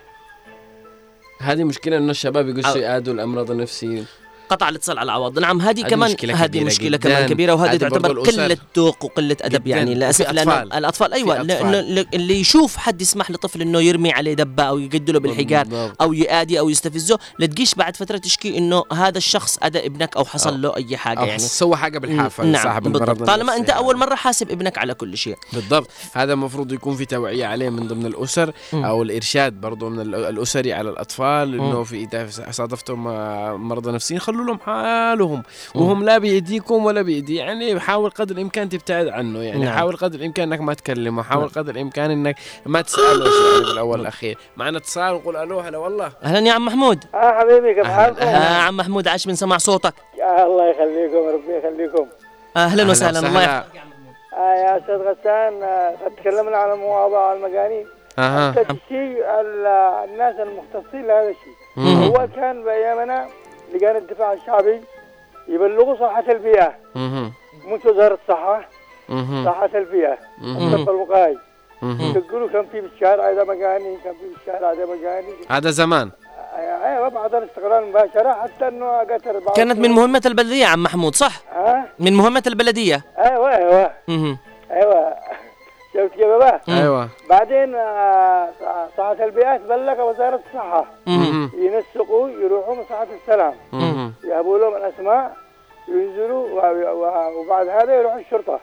هذه مشكلة إنه الشباب يقصوا يعادوا الأمراض النفسية. قطع الاتصال على عوض نعم هذه كمان مشكلة هذه مشكلة جداً. كمان كبيرة وهذه تعتبر. قلة ذوق وقلة أدب جداً. يعني للأسف وفي لأنه أطفال. الأطفال أيوة في لأنه أطفال. ل- اللي يشوف حد يسمح لطفل إنه يرمي عليه دبة أو يقدله بالحجار. أو يآدي أو يستفزه لا تجيش بعد فترة تشكي إنه هذا الشخص أذى ابنك أو حصل له أي حاجة أو يعني سوى حاجة بالحافة نعم صاحب بالضبط طالما أنت يعني. أول مرة حاسب ابنك على كل شيء بالضبط هذا المفروض يكون في توعية عليه من ضمن الأسر مم. أو الإرشاد برضو من ال- الأسري على الأطفال إنه في إذا صادفتم آه، مرضى نفسيين خلوا لهم حالهم وهم لا بيديكم ولا بيدي يعني حاول قدر الإمكان تبتعد عنه يعني نعم. حاول قدر الإمكان إنك ما تكلمه حاول نعم. قدر الإمكان إنك ما تسأله شيء يعني بالأول والأخير. معنا اتصال ونقول ألو هلا والله. أهلا يا عم محمود. آه حبيبي كيف حالكم؟ آه عم محمود عاش من سمع صوتك. يا الله يخليكم ربي يخليكم. أهلا وسهلا الله يحفظك آه يا أستاذ غسان آه قد تكلمنا عن مواضيع المجانين أها. الناس المختصين لهذا الشيء. هو كان بأيامنا لجان الدفاع الشعبي يبلغوا صحة البيئة. مش وزارة الصحة. صحة البيئة. الطب الوقائي. يقولوا كان في بالشارع هذا مجاني كان في بالشارع هذا مجاني هذا زمان. أيوه بعد الاستقلال مباشرة حتى إنه قتل بعض. كانت من مهمة البلدية يا عم محمود صح؟ ها؟ من مهمة البلدية. أيوه أيوه. أيوه. شفت كيف بقى؟ مم. أيوة بعدين آه، صحة البيئة تبلغ وزارة الصحة. ينسقوا يروحوا من صحة السلام. يهبوا لهم الأسماء ينزلوا وبعد هذا يروحوا الشرطة.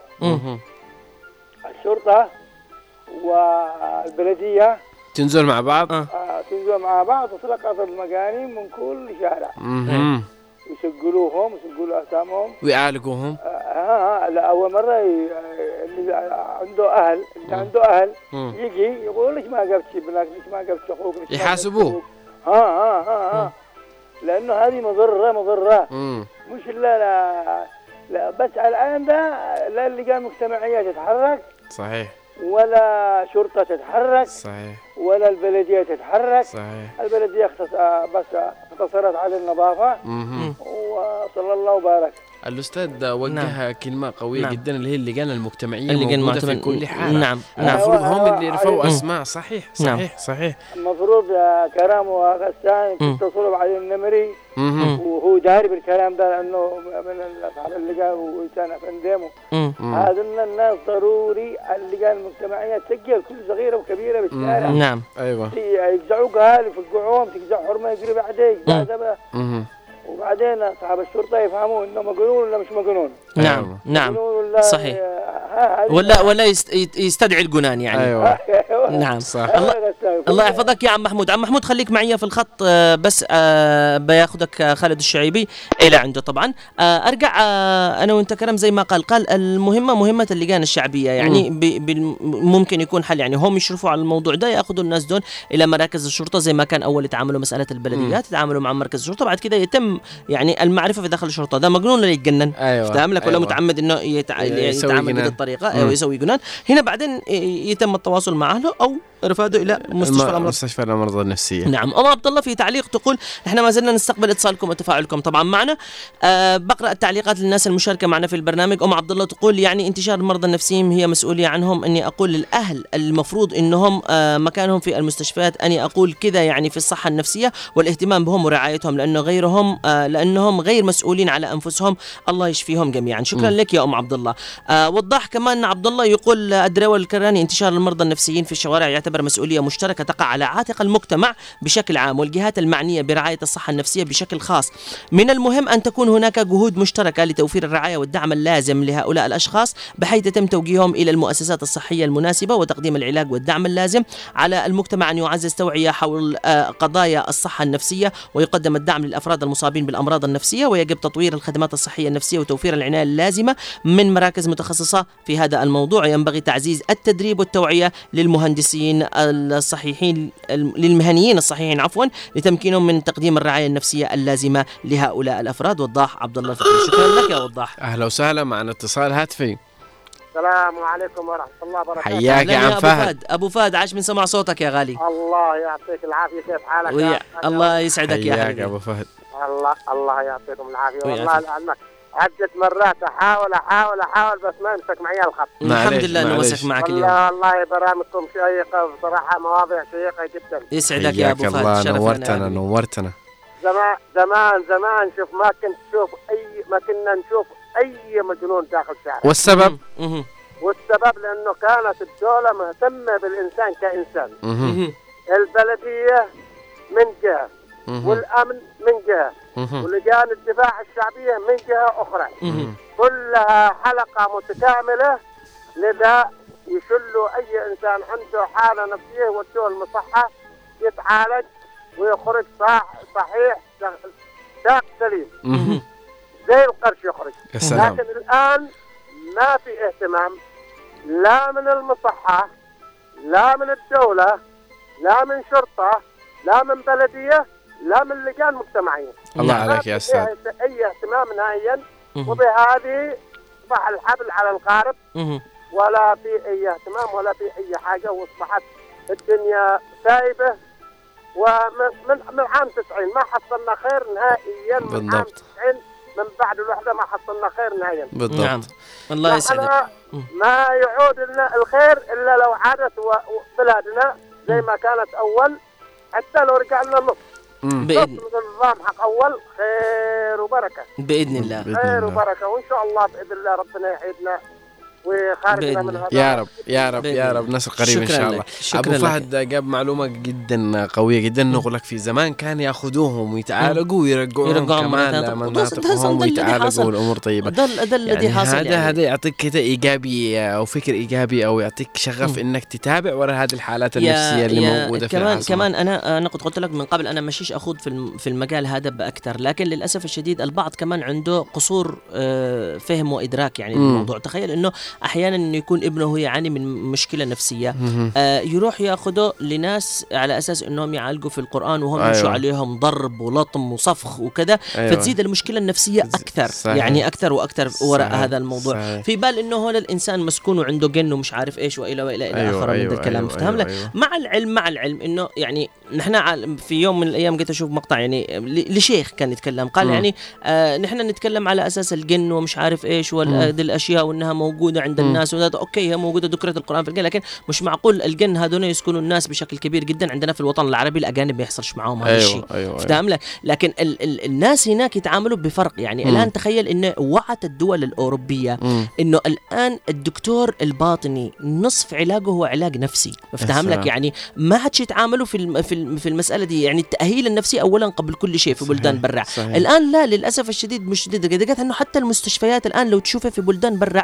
الشرطة والبلدية تنزل مع بعض آه. آه، تنزلوا مع بعض وتلقط المجانين من كل شارع. يسجلوهم يسجلوا أسامهم ويعالجوهم. آه، ها ها لا أول مرة ي- اللي عنده أهل اللي عنده أهل مم. يجي يقول ليش ما جبت ابنك ليش ما جبت أخوك ليش ما جبت يحاسبوه. ها ها ها ها. لأنه هذه مضرة مضرة. مم. مش لا لا, لا بس الآن ده لا اللجان المجتمعية تتحرك. صحيح. ولا شرطة تتحرك صحيح. ولا البلدية تتحرك. صحيح. البلدية اختص... آه، بس اقتصرت على النظافة. مهم. وصلى الله وبارك. الأستاذ وجه كلمة قوية نعم. جدا اللي هي اللجان المجتمعية اللجان موجودة في كل حالة نعم نعم المفروض أيوة، هم اللي يرفعوا. أسماء صحيح نعم. صحيح صحيح المفروض يا كرام وغسان مم. تتصلوا بعد النمري. وهو داري بالكلام ده لأنه من أصحاب اللجان مم. مم. هذا الناس ضروري اللجان المجتمعية تسجل كل صغيرة وكبيرة بالشارع نعم أيوه يقزعوك هال يفقعوهم تقزع حرمة يجري بعدين. وبعدين أصحاب الشرطة يفهموا إنه مجنون ولا مش مجنون. نعم أيوة. نعم. ولا صحيح. ولا ولا يستدعي الجنان يعني. أيوه. نعم. صح. الله الله يحفظك يا عم محمود. عم محمود خليك معي في الخط آه، بس آه، بياخذك آه، خالد الشعيبي إلى عنده طبعا. أرجع أنا وأنت كرم زي ما قال. قال المهمة مهمة اللجان الشعبية. يعني ب- بال- ممكن يكون حل. يعني هم يشرفوا على الموضوع ده يأخذوا الناس دول إلى مراكز الشرطة زي ما كان أول يتعاملوا مسألة البلديات يتعاملوا مع مركز الشرطة بعد كده يتم يعني المعرفة في داخل الشرطة. ده مجنون ولا يتجنن. أيوه. افتهم لك ولا أيوة. متعمد إنه يتع... يسوي يتعامل. بهذه الطريقة. أو يسوي جنان. هنا بعدين يتم التواصل مع أهله أو إرفاده إلى مستشفى مستشفى الأمراض. مستشفى الأمراض النفسية. نعم. ام عبد الله في تعليق تقول إحنا ما زلنا نستقبل اتصالكم وتفاعلكم. طبعا معنا أه بقرأ التعليقات للناس المشاركة معنا في البرنامج. أم عبد الله تقول يعني انتشار المرضى النفسيين هي مسؤولية عنهم. أني أقول للأهل المفروض إنهم أه مكانهم في المستشفيات أني أقول كذا يعني في الصحة النفسية والاهتمام بهم ورعايتهم لأنه غيرهم أه لأنهم غير مسؤولين على أنفسهم. الله يشفيهم جميعا. شكرا م. لك يا أم عبد الله أه وضح كمان عبد الله يقول الدروه الكراني انتشار المرضى النفسيين في الشوارع يعتبر مسؤولية مشتركة تقع على عاتق المجتمع بشكل عام والجهات المعنية برعاية الصحة النفسية بشكل خاص. من المهم أن تكون هناك جهود مشتركة لتوفير الرعاية والدعم اللازم لهؤلاء الأشخاص بحيث يتم توجيههم إلى المؤسسات الصحية المناسبة وتقديم العلاج والدعم اللازم على المجتمع أن يعزز توعية حول آه، قضايا الصحة النفسية ويقدم الدعم للأفراد المصابين بالأمراض النفسية ويجب تطوير الخدمات الصحية النفسية وتوفير العناية اللازمة من مراكز متخصصة في هذا الموضوع. ينبغي تعزيز التدريب والتوعية للمهندسين الصحيحين للمهنيين الصحيحين عفوا لتمكينهم من تقديم الرعاية النفسية اللازمة لهؤلاء الأفراد. وضاح عبد الله الفقيه شكرا لك يا وضاح. أهلا وسهلا معنا اتصال هاتفي. السلام عليكم ورحمة الله وبركاته. حياك يا عم أبو فهد. أبو فهد عاش من سمع صوتك يا غالي. الله يعطيك العافية. كيف حالك؟ ويا الله يسعدك يا حياك حبيبي. أبو فهد. الله الله يعطيكم العافية ويعافيك. والله لعلمك عدة مرات أحاول أحاول أحاول بس ما يمسك معي الخط الحمد لله إنه. مسك معك اليوم والله والله برامجكم شيقة بصراحة مواضيع شيقة جدا يسعدك يا أبو فهد نورتنا حبيبي. نورتنا زمان زمان زمان شوف ما كنت تشوف أي ما كنا نشوف أي مجنون داخل شارع والسبب. والسبب لأنه كانت الدولة مهتمة بالإنسان كإنسان مهم. مهم. البلدية من جهة مهم. والأمن من جهة مهم. ولجان الدفاع الشعبية من جهة أخرى مهم. كلها حلقة متكاملة لذا يشلوا أي إنسان عنده حالة نفسية يودوه المصحة يتعالج ويخرج صح صحيح ساق سليم. زي القرش يخرج سلام لكن الآن ما في اهتمام لا من المصحة لا من الدولة لا من شرطة لا من بلدية لا من لجان مجتمعية الله. عليك يا أستاذ ما في أي اهتمام نهائيا. وبهذه أصبح الحبل على القارب. ولا في أي اهتمام ولا في أي حاجة وأصبحت الدنيا سايبة ومن من, من عام 90 ما حصلنا خير نهائيا من عام بالضبط. 90 من بعد الوحدة ما حصلنا خير نهائيا بالضبط نعم الله يسعدك. ما يعود لنا الخير إلا لو عادت بلادنا زي ما كانت أول حتى لو رجعنا نص من النظام حق أول خير وبركة. بإذن الله. خير الله. وبركة وإن شاء الله بإذن الله ربنا يعيدنا. بإذن من يا رب يا رب يا. رب نصر قريب إن شاء لك. الله شكراً أبو. فهد جاب معلومة جدا قوية جدا نقول لك في زمان كان يأخذوهم ويتعالجوا ويرجعوهم يرجعوهم كمان الذي ويتعالجوا. والأمور طيبة ده ده الذي يعني حاصل هذا يعني. هذا يعطيك كده إيجابي أو فكر إيجابي أو يعطيك شغف إنك تتابع ورا هذه الحالات النفسية اللي موجودة في كمان كمان أنا أنا قد قلت لك من قبل أنا مشيش أخوض في في المجال هذا بأكثر لكن للأسف الشديد البعض كمان عنده قصور آه، فهم وإدراك يعني. الموضوع تخيل إنه أحيانا إنه يكون ابنه هو يعاني من مشكلة نفسية. آه، يروح ياخده لناس على أساس إنهم يعالجوا في القرآن وهم أيوة. يمشوا عليهم ضرب ولطم وصفخ وكذا أيوة. فتزيد المشكلة النفسية أكثر صحيح. يعني أكثر وأكثر وراء صحيح. هذا الموضوع صحيح. في بال إنه هذا الانسان مسكون وعنده جن ومش عارف إيش وإلى وإلى إلى أيوة، آخره من أيوة، ذا الكلام أيوة، فهم أيوة، أيوة. مع العلم مع العلم إنه يعني نحن في يوم من الأيام قلت أشوف مقطع يعني لشيخ كان يتكلم قال مم. يعني آه نحن نتكلم على أساس الجن ومش عارف إيش وهذه الأشياء وإنها موجودة عند. الناس وهذا أوكي هي موجودة ذكرت القرآن في الجن لكن مش معقول الجن هذول يسكنوا الناس بشكل كبير جدا عندنا في الوطن العربي الأجانب ما يحصلش معاهم هذا الشيء أيوه أيوه, أيوة. فاهم لك لكن ال ال الناس هناك يتعاملوا بفرق يعني مم. الآن تخيل انه وعت الدول الأوروبية مم. إنه الآن الدكتور الباطني نصف علاجه هو علاج نفسي سلام. لك يعني ما عادش يتعاملوا في الم في الم في المسألة دي يعني التأهيل النفسي اولا قبل كل شيء في بلدان برا صحيح. الآن لا للأسف الشديد مش شديد إنه حتى المستشفيات الآن لو تشوفها في بلدان برا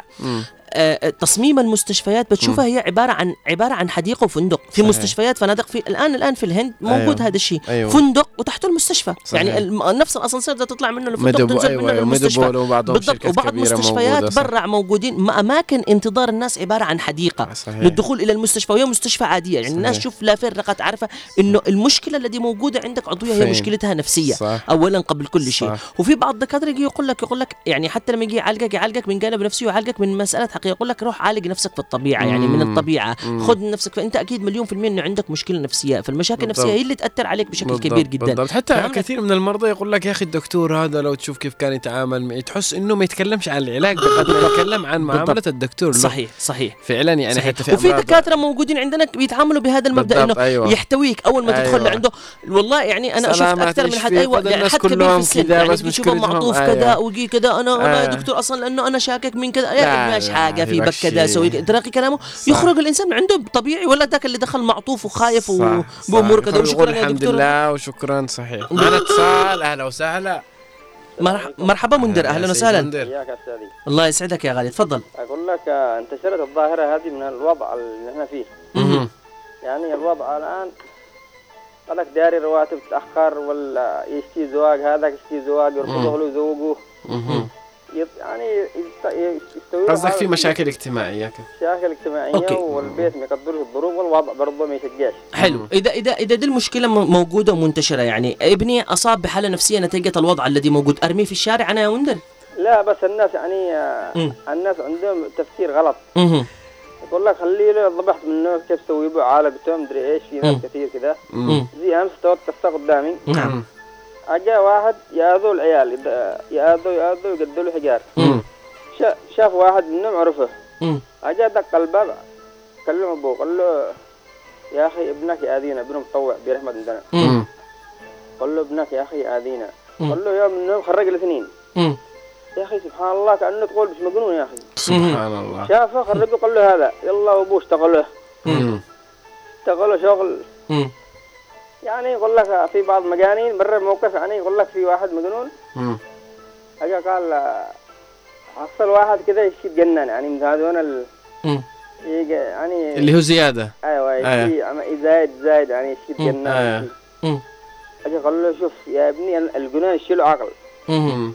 تصميم المستشفيات بتشوفها هي عبارة عن عبارة عن حديقة وفندق في صحيح. مستشفيات فنادق في الان الآن في الهند موجود أيوة. هذا الشيء أيوة. فندق وتحته المستشفى صحيح. يعني نفس الأسانسير ده تطلع منه الفندق تنزل أيوه منه أيوه المستشفى بالضبط وبعض مستشفيات. برا موجودين ما أماكن انتظار الناس عبارة عن حديقة صحيح. للدخول إلى المستشفى وهي مستشفى عادية يعني صحيح. الناس شوف لا فرقت عارفه إنه المشكلة التي موجودة عندك عضوية هي؟ مشكلتها نفسية صح. اولا قبل كل شيء. وفي بعض الدكاترة يجي يقول لك يقول لك يعني حتى لما يجي يعالجك يعالجك من جانب نفسي ويعالجك من مسألة الحقيقة يقول لك روح عالج نفسك في الطبيعة يعني من. الطبيعة. خذ نفسك فأنت أكيد مليون في المية إنه عندك مشكلة نفسية فالمشاكل. النفسية هي اللي تأثر عليك بشكل بالضبط، كبير جدا بالضبط حتى؟ كثير من المرضى يقول لك يا أخي الدكتور هذا لو تشوف كيف كان يتعامل تحس إنه ما يتكلمش عن العلاج بقدر يتكلم عن معاملة بالضبط. الدكتور له. صحيح صحيح فعلا يعني صحيح. حتى في وفي دكاترة موجودين عندنا بيتعاملوا بهذا المبدأ إنه أيوة. يحتويك أول ما تدخل أيوة. عنده والله يعني أنا أشوف سلامات أكثر من حد؟ أيوه يعني حد كبير في كلهم السن كذا يعني بيشوفه معطوف أيوة. كذا وجي كذا أنا يا آه. دكتور أصلا لأنه أنا شاكك من كذا يا لا، حاجة في في لك بك كذا شيء. سوي. تلاقي كلامه يخرج الإنسان عنده طبيعي ولا ذاك اللي دخل معطوف وخايف صح، وبأمور صح. كذا وشكرا يا الحمد دكتور لله وشكرا صحيح. معنا اتصال أهلا وسهلا. مرح- مرحبا منذر أهلا وسهلا. الله يسعدك يا غالي تفضل. أقول لك انتشرت الظاهرة هذه من الوضع اللي إحنا فيه. يعني الوضع الآن قال لك داري رواتب تاخر ولا يشتي زواج هذاك يشتي زواج يرفضوا له زوجه يعني قصدك في مشاكل اجتماعية. مشاكل اجتماعية أوكي. والبيت ما يقدرش الظروف والوضع برضه ما يشجعش حلو اذا اذا إذا دي المشكلة م- موجودة ومنتشرة يعني ابني أصاب بحالة نفسية نتيجة الوضع الذي موجود أرميه في الشارع أنا يا منذر لا بس الناس يعني مم. الناس عندهم تفكير غلط مهم. يقول لك خليه له ضبحت منه كيف تسوي به عالقته مدري إيش في ناس. كثير كذا. زي أمس توت قصه قدامي نعم أجا واحد ياذوا العيال يد- ياذوا ياذوا يقدوا له حجار مم. شا- شاف واحد منهم عرفه. أجا دق الباب كلم أبوه قال له يا أخي ابنك يأذينا ابنه مطوع برحمه عندنا. قال له ابنك يا أخي يأذينا. قال له يوم من النوم خرج الاثنين. يا أخي سبحان الله كأنه تقول مش مجنون يا أخي سبحان الله شافه خرجه قال له هذا يلا أبوه اشتغله. اشتغله شغل مم. يعني يقول لك في بعض مجانين مرة موقف يعني يقول لك في واحد مجنون. اجا قال آه، حصل واحد كذا يتجنن يعني من هذول ال... يعني اللي هو زيادة أيوه أيوة. زايد زايد يعني يتجنن أيوة. مم. اجا قال له شوف يا ابني ال- الجنون يشيله عقل مم.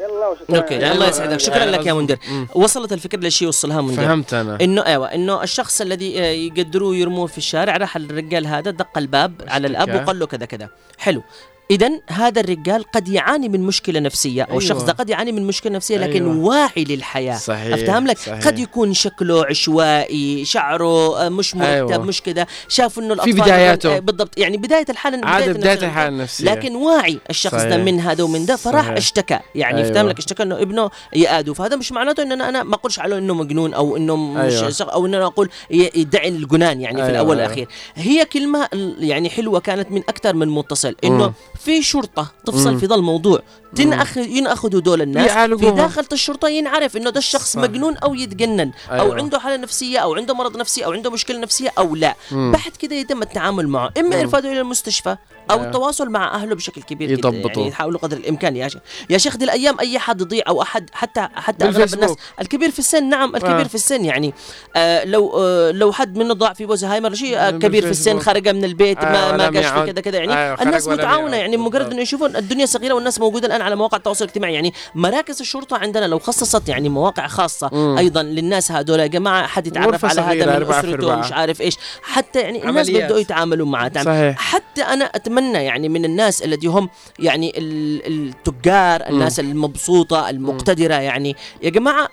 يلا وشكرا. أوكي الله يسعدك. شكرا يعني لك يا مم. وصلت الفكرة للشيء وصلها منذر فهمت أنا. إنه أيوه إنه الشخص الذي آه، يقدروه يرموه في الشارع راح الرجال هذا دق الباب على الأب. وقال له كذا كذا. حلو. اذا هذا الرجال قد يعاني من مشكلة نفسية أو أيوة. الشخص ده قد يعاني من مشكلة نفسية لكن أيوة. واعي للحياة صحيح افتهم لك صحيح. قد يكون شكله عشوائي شعره آه، مش مرتب أيوة. مش كذا شاف إنه الأطفال بداياته. آه، بالضبط يعني بداية الحالة عاد بداية بداية الحالة النفسية لكن واعي الشخص ده صحيح. من هذا ومن ده فراح صحيح. اشتكى يعني أيوة. افتهم لك اشتكى إنه ابنه يأدو فهذا مش معناته إن أنا ما أقولش عليه إنه مجنون أو إنه مش أيوة. أو إن أنا أقول يدعي الجنان يعني في أيوة، الأول أيوة. والأخير هي كلمة يعني حلوة كانت من أكثر من متصل إنه. في شرطة تفصل مم. في ذا الموضوع تنأخ ينأخذوا دول الناس في. داخل الشرطة ينعرف إنه ده الشخص صح. مجنون أو يتجنن أو أيوة. عنده حالة نفسية أو عنده مرض نفسي أو عنده مشكلة نفسية أو لا مم. بعد كده يتم التعامل معه إما مم. ارفاده إلى المستشفى أو أيوة. التواصل مع أهله بشكل كبير يضبطوا. يعني يحاولوا قدر الإمكان يا شيخ يا شيخ دي الأيام أي حد يضيع أو احد حتى حتى أغلب. الناس الكبير في السن نعم الكبير آه. في السن يعني آه لو آه لو حد منه ضاع في زهايمر شيء آه كبير في السن. خرج من البيت آه، ما ما يعد. كذا كذا يعني أيوة، الناس متعاونة يعد. يعني مجرد. إنه يشوفون الدنيا صغيرة والناس موجودة الآن على مواقع التواصل الاجتماعي يعني مراكز الشرطة عندنا لو خصصت يعني مواقع خاصة مم. أيضا للناس هذول يا جماعة حد يتعرف على هذا من أسرته. مش عارف إيش حتى يعني الناس. بدأوا يتعاملوا معه تعمل- صحيح حتى أنا أتمنى يعني من الناس الذي هم يعني ال- التجار الناس المبسوطة المقتدرة يعني يا جماعة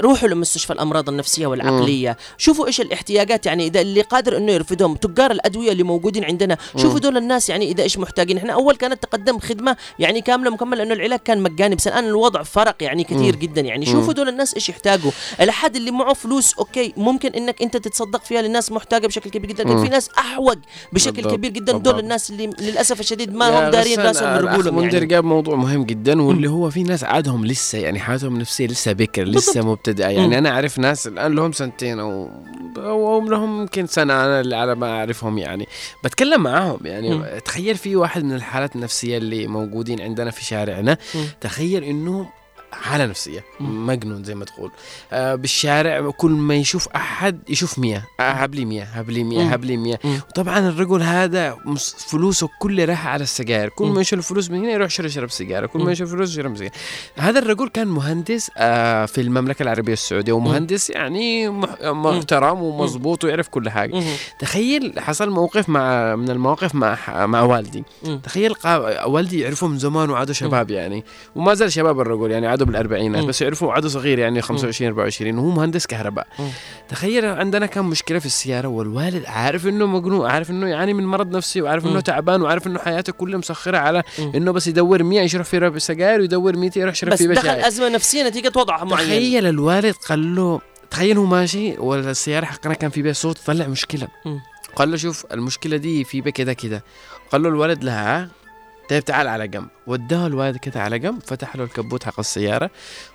روحوا لمستشفى الأمراض النفسية والعقلية. شوفوا إيش الاحتياجات يعني إذا اللي قادر إنه يرفدهم تجار الأدوية اللي موجودين عندنا. شوفوا دول الناس يعني إذا إيش محتاجين. إحنا أول كانت تقدم خدمة يعني كاملة مكملة إنه العلاج كان مجاني بس الآن الوضع فرق يعني كثير جدا. يعني شوفوا دول الناس إيش يحتاجوا. الأحد اللي معه فلوس أوكي ممكن إنك أنت تتصدق فيها للناس محتاجة بشكل كبير جدا. لكن مم. في ناس أحوج بشكل بالضبط، كبير جدا. دول. الناس اللي للأسف الشديد ما هم دارين راسهم منذر يعني. جاب موضوع مهم جدا واللي هو في ناس عادهم لسه يعني حياتهم النفسية لسه بكر لسه مبتدئة يعني مم. أنا أعرف ناس الآن لهم سنتين أو أو لهم يمكن سنة أنا اللي على ما أعرفهم يعني بتكلم معاهم يعني مم. تخيل في واحد من الحالات النفسية اللي موجودين عندنا في شارعنا مم. تخيل إنه حالة نفسية. مجنون زي ما تقول آه بالشارع كل ما يشوف أحد يشوف مية آه هب لي مية هب لي مية مم. هب لي مية. وطبعا الرجل هذا فلوسه كلها راح على السجاير كل. ما يشيل الفلوس من هنا يروح يشرب يشرب سيجاره كل. ما يشيل فلوس يشرب سيجاره هذا الرجل كان مهندس آه في المملكة العربية السعودية ومهندس يعني مح- محترم ومظبوط ويعرف كل حاجة مم. تخيل حصل موقف مع من المواقف مع مع والدي. تخيل. والدي يعرفه من زمان وعادوا شباب يعني وما زال شباب الرجل يعني عادوا اولاده بالاربعينات. بس يعرفوا عدد صغير يعني 25 24 وهو مهندس كهرباء. تخيل عندنا كان مشكلة في السيارة والوالد عارف إنه مجنون عارف إنه يعاني من مرض نفسي وعارف. إنه تعبان وعارف إنه حياته كلها مسخرة على. إنه بس يدور 100 يشرب في سجاير ويدور 100 يروح يشرب بس في دخل بشاير أزمة نفسية نتيجة وضع معين تخيل الوالد قال له تخيل هو ماشي والسيارة حقنا كان في بها صوت طلع مشكلة. قال له شوف المشكلة دي في بها كده كده قال له الولد لها طيب تعال على جنب. وداه الوالد كده على جنب فتح له الكبوت حق السيارة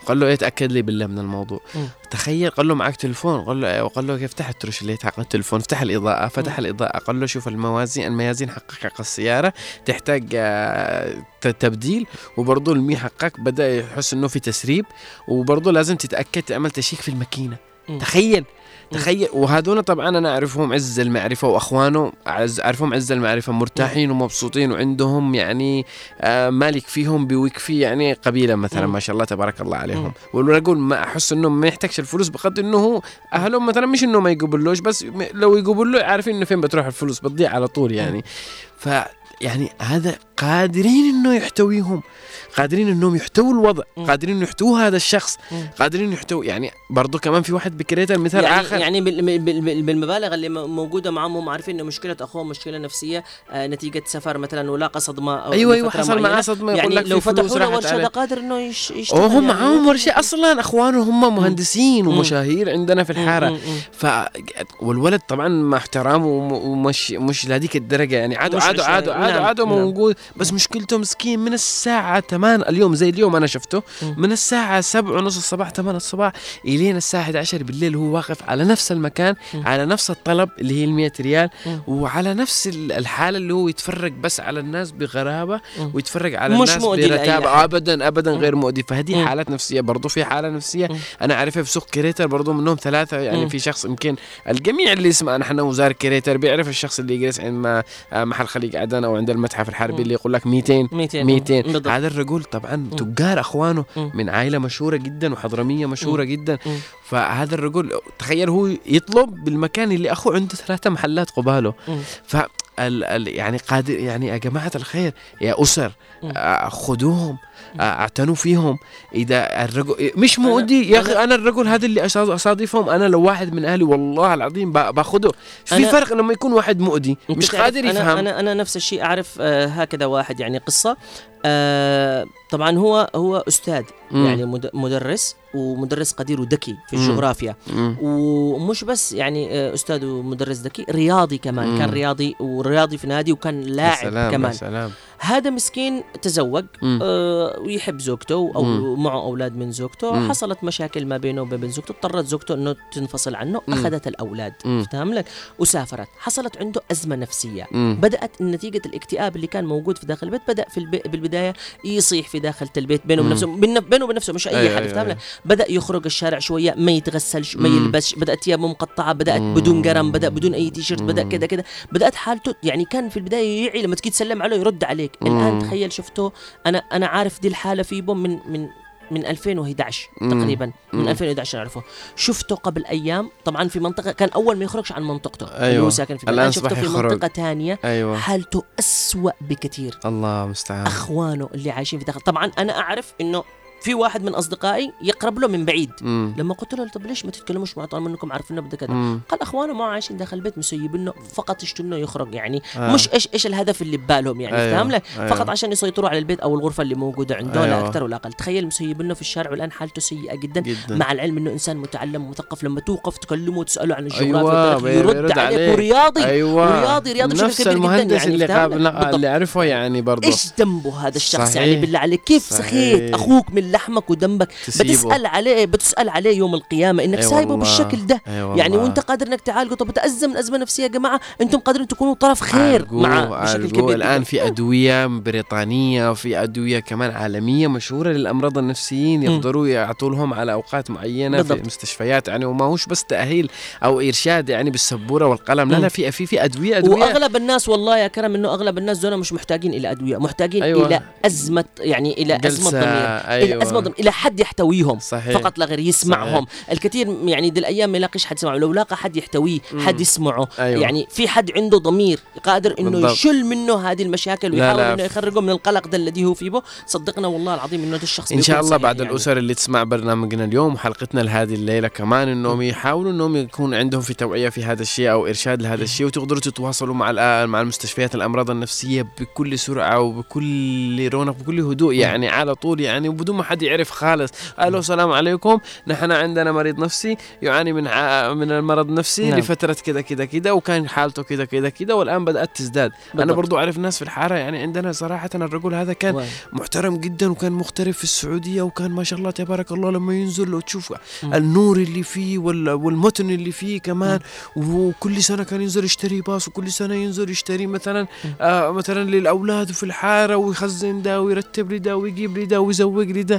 قال له إيه تأكد لي بالله من الموضوع. مم. تخيل قال له معك تليفون قال له أيوه قال له كيف فتح ال torch light حق التليفون فتح الإضاءة فتح الإضاءة قال له شوف الموازين الميازين حقك حق السيارة تحتاج آه، تبديل وبرضه المي حقك بدأ يحس إنه في تسريب وبرضه لازم تتأكد تعمل check في الماكينة. تخيل! تخيل وهذول طبعا أنا أعرفهم عز المعرفة وأخوانه أعز أعرفهم عز المعرفة مرتاحين ومبسوطين وعندهم يعني آه مالك فيهم بيكفي يعني قبيلة مثلا. ما شاء الله تبارك الله عليهم. مم. والرجل ما أحس انه ما يحتاجش الفلوس بقدر إنه أهلهم مثلا مش انه ما يقبلوش بس لو يقبلوا عارفين إنه فين بتروح الفلوس بتضيع على طول يعني. ف يعني هذا قادرين إنه يحتويهم. قادرين إنهم يحتووا الوضع مم. قادرين يحتووا هذا الشخص مم. قادرين يحتووا يعني برضه كمان في واحد بكريتر مثال يعني آخر يعني بال- بال- بال- بالمبالغ اللي موجودة معهم هم عارفين إنه مشكلة أخوهم مشكلة نفسية آه نتيجة سفر مثلا ولاقى صدمه أو أيوه أيوه حصل معاه. صدمة يعني لو فتحوا له ورشة. ده قادر إنه يش- يشتغل وهم يعني. معاهم ورشة أصلا اخوانه هم مهندسين مم. ومشاهير عندنا في الحارة مم، مم. ف والولد طبعا مع احترامه وم- ومش مش لهذيك الدرجة يعني عادوا عادوا عادوا عادوا نعم، عادوا نعم. موجود بس مشكلته مسكين من الساعة 8 اليوم زي اليوم أنا شفته. من الساعة 7 ونص الصباح 8 الصباح إلين الساعة 11 بالليل هو واقف على نفس المكان. على نفس الطلب اللي هي ال 100 ريال. وعلى نفس ال- الحالة اللي هو يتفرج بس على الناس بغرابة. ويتفرج على مش الناس برتابه. ابدا ابدا. غير مؤذي فهذه. حالات نفسية برضو في حالة نفسية. أنا عارفها في سوق كريتر برضو منهم ثلاثة يعني. في شخص يمكن الجميع اللي يسمع نحن وزار كريتر بيعرف الشخص اللي يجلس عند آه، محل خليج عدن أو عند المتحف الحربي. اللي يقول لك 200 200 200 بالضبط. هذا الرجل طبعا تجار أخوانه. من عائلة مشهورة جدا وحضرمية مشهورة جدا. فهذا الرجل تخيل هو يطلب بالمكان اللي أخوه عنده ثلاثة محلات قباله. ف يعني قادر يعني يا جماعة الخير يا أسر مم. أعتنوا فيهم. إذا الرجل مش مؤذي يا أخي أنا الرجل هذا اللي أصادفهم. أنا لو واحد من أهلي والله العظيم با- باخذه في فرق لما يكون واحد مؤذي أنت مش قادر يفهم. أنا أنا نفس الشيء أعرف آه هكذا واحد يعني قصة. آه طبعا هو هو أستاذ. مم. يعني مد- مدرس ومدرس قدير وذكي في. الجغرافيا مم. ومش بس يعني آه، أستاذ ومدرس ذكي رياضي كمان مم. كان رياضي ورياضي في نادي وكان لاعب سلام كمان سلام هذا مسكين تزوج. آه ويحب زوجته أو مم. معه أولاد من زوجته مم. حصلت مشاكل ما بينه وبين زوجته اضطرت زوجته إنه تنفصل عنه مم. أخذت الأولاد مم. فاهم لك وسافرت حصلت عنده أزمة نفسية مم. بدأت نتيجة الاكتئاب اللي كان موجود في داخل البيت بدأ في البي... بالبدايه يصيح في داخل البيت بينه. وبين نفسه بينه وبين نفسه مش أي أيوة، حد أيوة، أيوة. لك بدأ يخرج الشارع شوية ما يتغسلش ما. يلبسش بدأت ثيابه مقطعه بدأت مم. بدون قرم بدا بدون أي تيشيرت بدا. كذا كذا بدأت حالته يعني كان في البداية يعي لما تجي تسلم عليه يرد عليك الآن. تخيل شفته أنا أنا عارف دي الحالة في بوم من من من 2011 مم. تقريبا من مم. 2011 اعرفه شفته قبل أيام طبعا في منطقة كان أول ما يخرجش عن منطقته اللي أيوة. هو ساكن فيها الآن الان شفته في. منطقة ثانية أيوه حالته أسوأ بكثير الله المستعان أخوانه اللي عايشين في داخل طبعا أنا أعرف إنه في واحد من أصدقائي يقرب له من بعيد مم. لما قلت له طب ليش ما تتكلموش معه طالما إنكم عارفين بده كذا. قال أخوانه ما عايشين داخل البيت مسيبينه فقط يشتوا إنه يخرج يعني آه. مش إيش إيش الهدف اللي ببالهم يعني أيوة، فاهم لك أيوة. فقط عشان يسيطروا على البيت أو الغرفة اللي موجودة عنده أيوة. لا أكثر ولا أقل تخيل مسيبينه في الشارع والآن حالته سيئة جدا, جدا مع العلم إنه إنسان متعلم ومثقف لما توقف تكلمه وتسأله عن الجغرافيا والتاريخ يرد, عليك عليك. ورياضي أيوه ورياضي رياضي نفس المهندس يعني اللي فاهم قابل لك؟ بالضبط. اللي عرفه يعني برضه إيش ذنبه هذا الشخص. يعني بالله عليك كيف. سخيت أخوك من لحمك ودمك تسيبه. بتسأل عليه بتسأل عليه يوم القيامة إنك أي سايبه. بالشكل ده أي يعني. وأنت قادر إنك تعالجه طب تأزم من أزمة نفسية يا جماعة أنتم قادرين تكونوا طرف خير عالجوه- معه بشكل. كبير الآن. في أدوية بريطانية وفي أدوية كمان عالمية مشهورة للأمراض النفسيين. يقدروا يعطوا لهم على أوقات معينة في بالضبط. المستشفيات يعني وما هوش بس تأهيل أو إرشاد يعني بالسبورة والقلم لا. لا في في في أدوية أدوية وأغلب الناس والله يا كرم إنه أغلب الناس دول مش محتاجين إلى أدوية محتاجين أيوة. إلى أزمة يعني إلى أزمة ضمير أيوه الازمه ضمن إلى حد يحتويهم صحيح. فقط لا غير يسمعهم صحيح. الكثير يعني دي الأيام ما يلاقيش حد يسمعه لو لاقى حد يحتويه حد يسمعه أيوة. يعني في حد عنده ضمير قادر إنه بالضبط. يشل منه هذه المشاكل ويحاول. إنه يخرجه من القلق ده الذي هو فيه صدقنا والله العظيم إنه الشخص إن شاء الله بعد يعني. الأسر اللي تسمع برنامجنا اليوم وحلقتنا لهذه الليلة كمان إنهم يحاولوا إنهم يكون عندهم في توعية في هذا الشيء أو إرشاد لهذا الشيء وتقدروا تتواصلوا مع مع المستشفيات الأمراض النفسية بكل سرعة وبكل رونق بكل هدوء يعني على طول يعني وبدون ما حد يعرف خالص. ألو السلام عليكم. نحن عندنا مريض نفسي يعاني من ع... من المرض النفسي نعم. لفترة كذا كذا كذا وكان حالته كذا كذا كذا والآن بدأت تزداد. أنا بالضبط. برضو أعرف ناس في الحارة يعني عندنا صراحة الرجل هذا كان واي. محترم جدا وكان مغترب في السعودية وكان ما شاء الله تبارك الله لما ينزل وتشوف النور اللي فيه وال- والمتن اللي فيه كمان. وكل سنة كان ينزل يشتري باص وكل سنة ينزل يشتري مثلا آه مثلا للأولاد في الحارة ويخزن ده ويرتب لي ده ويجيب لي ده ويزوق لي ده.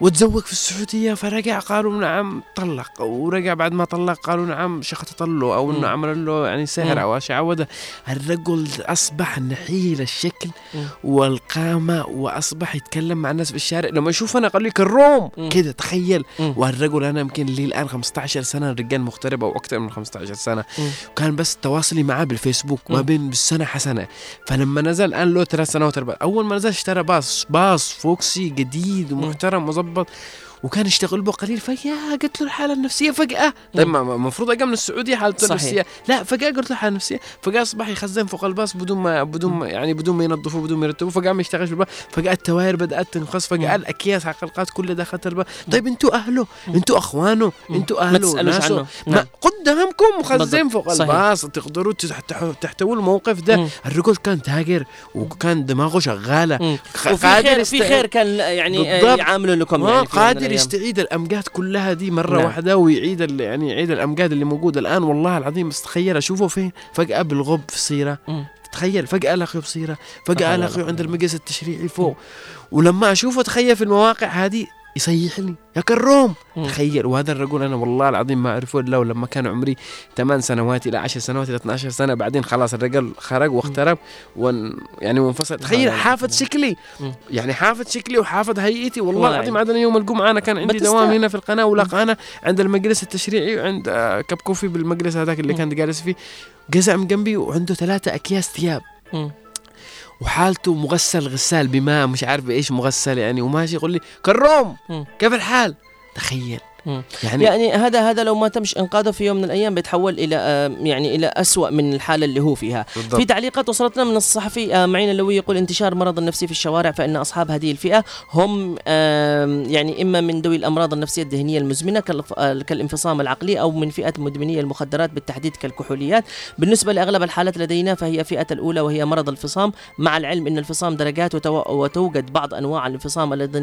وتزوج في السعودية فرجع قالوا نعم طلق ورجع بعد ما طلق قالوا نعم شخطت له أو إنه. عمل له يعني سحر. أو اشياء عوده الرجل أصبح نحيل الشكل. والقامة وأصبح يتكلم مع الناس في الشارع لما يشوف أنا قال لي كروم. كده تخيل. والرجل أنا يمكن لي الآن 15 سنة الرجال مغترب أو أكثر من 15 سنة مم. كان بس تواصلي معاه بالفيسبوك ما. بين بالسنه حسنة فلما نزل الان له ثلاث سنوات أول ما نزل اشترى باص باص فوكسي جديد ومحترم but وكان يشتغل به قليل فجأة قلت له الحالة النفسية فجأة طيب ما- ما- المفروض اجى من السعودية حالته. النفسية لا فجأة قلت له حالة نفسيه فجأة أصبح يخزن فوق الباص بدون ما بدون ما يعني بدون ما ينظفوه بدون ما يرتبوه فجاه ما يشتغلش بالباص فجأة التواير بدأت تنقص فجأة الأكياس حقلقات كلها دخلت الباص طيب أنتوا أهله أنتوا أخوانه أنتوا ما أهله تسألوش ناسه عنه. ما نعم. قدامكم مخزن. فوق. الباص تقدروا تحت- تحتووا الموقف ده. الرجل كان تاجر وكان دماغه شغالة وفي خير في خير كان يعني. يعاملوا لكم آه يعني قادر. يستعيد الأمجاد كلها دي مرة نعم. واحدة ويعيد يعني يعيد الأمجاد اللي موجودة الآن. والله العظيم تخيل أشوفه فين؟ فجأة بالغب في صيره مم. تخيل فجأة حول ولا ألاقيه قوة عند المقياس التشريعي فوق. ولما أشوفه تخيل في المواقع هذه يصيح لي يا كروم. تخيل وهذا الرجل أنا والله العظيم ما أعرفه إلا ولما كان عمري 8 سنوات إلى 10 سنوات إلى 12 سنة بعدين خلاص الرجل خرج واخترب ون يعني وانفصل تخيل. حافظ شكلي. يعني حافظ شكلي وحافظ هيئتي والله العظيم يعني. عندنا يوم الجمعة أنا كان عندي. دوام هنا في القناة ولقانا عند المجلس التشريعي وعند آه، كب كوفي بالمجلس هذاك اللي. كان جالس فيه جزع من جنبي وعنده ثلاثة أكياس ثياب. وحالته مغسل غسال بماء مش عارف بإيش مغسل يعني وماشي يقول لي كروم. كيف الحال تخيل. يعني, يعني هذا هذا لو ما تمش إنقاذه في يوم من الأيام بيتحول إلى آه، يعني إلى اسوء من الحالة اللي هو فيها. بالضبط. في تعليقات وصلتنا من الصحفي آه، معين اللوي يقول انتشار المرض النفسي في الشوارع فإن أصحاب هذه الفئة هم يعني إما من ذوي الأمراض النفسية الذهنية المزمنة آه، كالانفصام العقلي أو من فئة مدمني المخدرات بالتحديد كالكحوليات. بالنسبة لأغلب الحالات لدينا فهي فئة الأولى وهي مرض الفصام مع العلم إن الفصام درجات وتو- وتوجد بعض أنواع الانفصام الذي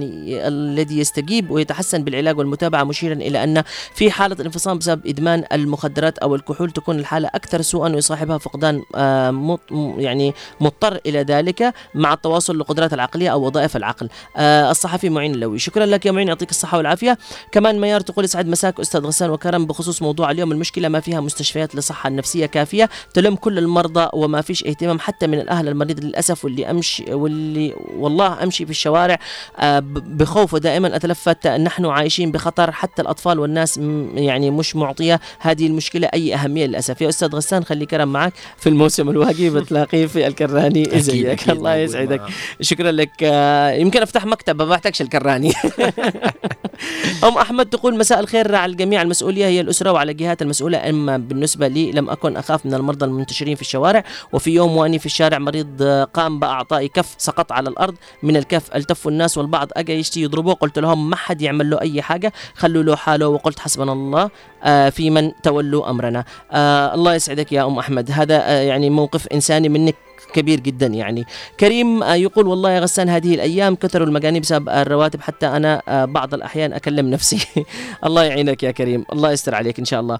الذي يستجيب ويتحسن بالعلاج والمتابعة مشيرا إلى أن في حالة الانفصام بسبب إدمان المخدرات أو الكحول تكون الحالة أكثر سوءا ويصاحبها فقدان آه، يعني مضطر إلى ذلك مع التواصل للقدرات العقلية أو وظائف العقل. آه، الصحفي معين اللوي. شكرا لك يا معين يعطيك الصحة والعافية. كمان ميار تقول يسعد مساك أستاذ غسان وكرم بخصوص موضوع اليوم المشكلة ما فيها مستشفيات للصحة النفسية كافية تلم كل المرضى وما فيش اهتمام حتى من الأهل المريض للأسف واللي أمشي واللي والله أمشي في الشوارع آه، بخوف ودائما أتلفت نحن عايشين بخطر حتى الأطفال والناس يعني مش معطية هذه المشكلة أي أهمية للأسف. يا أستاذ غسان خلي كرم معك في الموسم الواقي بتلاقيه في الكراني. أكيد، زيك أكيد. الله يسعدك. شكرا لك. آه، يمكن أفتح مكتب ما أحتاجش الكراني. أم أحمد تقول مساء الخير على الجميع. المسؤولية هي الأسرة وعلى الجهات المسؤولة أما بالنسبة لي لم أكن أخاف من المرضى المنتشرين في الشوارع وفي يوم وأني في الشارع مريض آه، قام بأعطائي كف سقط على الأرض. من الكف التفوا الناس والبعض أجا يشتي يضربوه. قلت لهم ما حد يعمل له أي حاجة خلوا له حاله وقلت حسبنا الله آه، في من تولوا أمرنا. آه، الله يسعدك يا أم أحمد. هذا آه، يعني موقف إنساني منك كبير جدا يعني. كريم يقول والله يا غسان هذه الأيام كثروا المجانين بسبب الرواتب حتى أنا بعض الأحيان أكلم نفسي. الله يعينك يا كريم. الله يستر عليك إن شاء الله.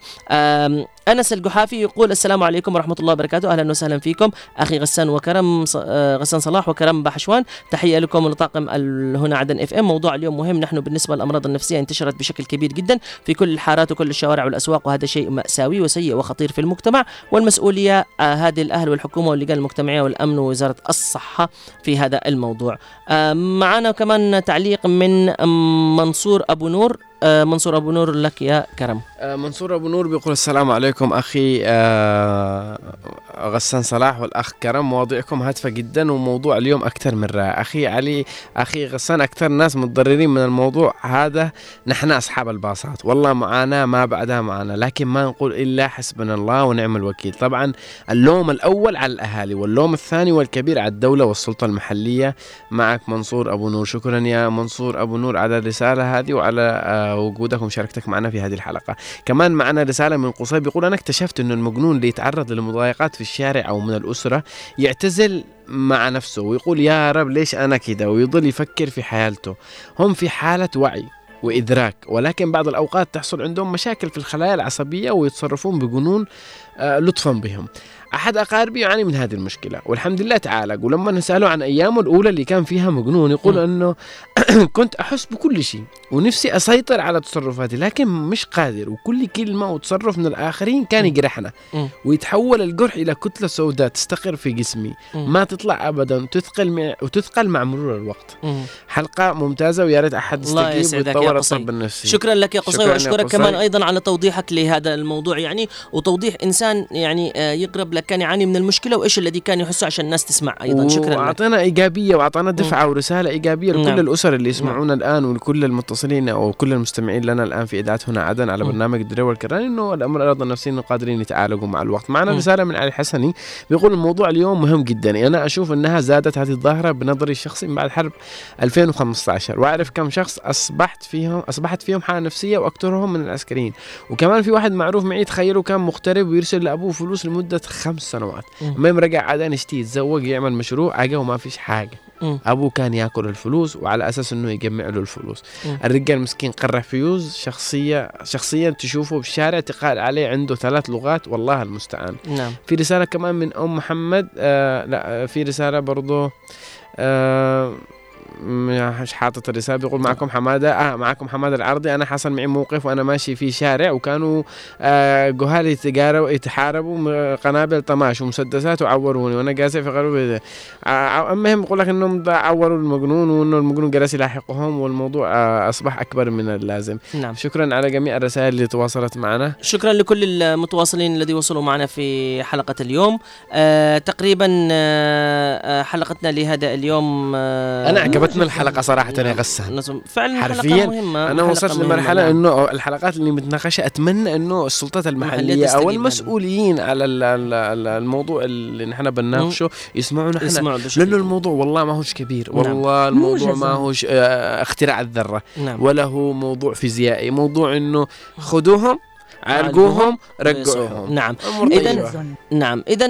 أنس القحافي يقول السلام عليكم ورحمة الله وبركاته. أهلا وسهلا فيكم. أخي غسان وكرم آه، غسان صلاح وكرم بحشوان تحية لكم ولطاقم هنا عدن إف إم. موضوع اليوم مهم. نحن بالنسبة للأمراض النفسية انتشرت بشكل كبير جدا في كل الحارات وكل الشوارع والأسواق وهذا شيء مأساوي وسيء وخطير في المجتمع. والمسؤولية آه، هذه الأهل والحكومة واللجان المجتمعية والأمن ووزارة الصحة في هذا الموضوع. آه، معنا كمان تعليق من منصور أبو نور. منصور أبو نور لك يا كرم. آه، منصور أبو نور بيقول السلام عليكم أخي آه، غسان صلاح والأخ كرم مواضيعكم هادفة جدا وموضوع اليوم أكثر من رائع. أخي علي أخي غسان أكثر ناس متضررين من الموضوع هذا نحن أصحاب الباصات. والله معاناه ما بعدها معاناه لكن ما نقول إلا حسبنا الله ونعم الوكيل. طبعا اللوم الأول على الأهالي واللوم الثاني والكبير على الدولة والسلطة المحلية. معك منصور أبو نور شكرا يا منصور أبو نور على الرسالة هذه وعلى آه، وجودك ومشاركتك معنا في هذه الحلقة. كمان معنا رسالة من قصي بيقول أنا اكتشفت انه المجنون اللي يتعرض للمضايقات في الشارع أو من الأسرة يعتزل مع نفسه ويقول يا رب ليش أنا كده؟ ويضل يفكر في حياته هم في حالة وعي وإدراك ولكن بعض الأوقات تحصل عندهم مشاكل في الخلايا العصبية ويتصرفون بجنون آه، لطفا بهم. أحد أقاربي يعاني من هذه المشكلة والحمد لله تعالج ولما نسأله عن ايامه الأولى اللي كان فيها مجنون يقول إنه كنت أحس بكل شيء ونفسي أسيطر على تصرفاتي لكن مش قادر وكل كلمة وتصرف من الآخرين كان يجرحنا. ويتحول الجرح إلى كتلة سوداء تستقر في جسمي. ما تطلع ابدا وتثقل مع وتثقل مع مرور الوقت مم. حلقة ممتازة ويا ريت أحد الله يستجيب ويتطور. الطب النفسي شكرا لك يا قصي قصي. كمان أيضا على توضيحك لهذا الموضوع يعني وتوضيح إنسان يعني آه، يقرب لك كان يعاني من المشكلة وإيش الذي كان يحسه عشان الناس تسمع أيضا؟ شكرا لك. وأعطينا إيجابية وأعطانا دفعة ورسالة إيجابية لكل نعم. الأسر اللي يسمعونا الآن ولكل المتصلين أو كل المستمعين لنا الآن في إذاعة هنا عدن على. برنامج الدري والكراني إنه الامراض النفسيه إنه قادرين يتعالجوا مع الوقت. معنا مم. رسالة من علي حسني بيقول الموضوع اليوم مهم جدا. أنا أشوف أنها زادت هذه الظاهرة بنظري الشخصي من بعد حرب 2015 وأعرف كم شخص أصبحت فيهم أصبحت فيهم حالة نفسية وأكثرهم من العسكريين. وكمان في واحد معروف معي تخيلوا كان مغترب ويرسل لأبوه فلوس لمدة خمس سنوات مم. المهم رجع عدن يشتي يتزوج يعمل مشروع عجا وما فيش حاجة مم. أبوه كان يأكل الفلوس وعلى أساس إنه يجمع له الفلوس مم. الرجال مسكين قرع فيوز شخصية شخصيا تشوفه بالشارع تقال عليه عنده ثلاث لغات والله المستعان نعم في رسالة كمان من أم محمد آه لا آه، في رسالة برضه آه مش حاطط الرسالة بيقول معكم حمادة آه معكم حمادة العرضي. أنا حصل معي موقف وأنا ماشي في شارع وكانوا آه جهال يتجاروا يتحاربوا قنابل طماش ومسدسات وعوروني. وأنا جالس في غرب آه المهم بقول لك إنهم دا عوروا المجنون وإنه المجنون جلس يلاحقهم والموضوع آه أصبح أكبر من اللازم. نعم. شكرا على جميع الرسائل اللي تواصلت معنا. شكرا لكل المتواصلين الذي وصلوا معنا في حلقة اليوم. آه تقريبا آه آه، حلقتنا لهذا اليوم آه أنا عجبتنا الحلقة صراحة يا غسان. نظم فعلا حرفيا مهمة. أنا وصلت لمرحلة نعم. إنه الحلقات اللي متناقشة أتمنى إنه السلطات المحلية أو. المسؤولين على ال- ال- ال- الموضوع اللي نحن بنناقشه يسمعونا إحنا. لأنه الموضوع والله ما هوش كبير نعم. والله الموضوع موجز. ما هوش آه، اختراع الذرة. نعم. ولا هو موضوع فيزيائي موضوع إنه خذوهم عالجوهم رجعوهم نعم. طيبة. نعم. اذا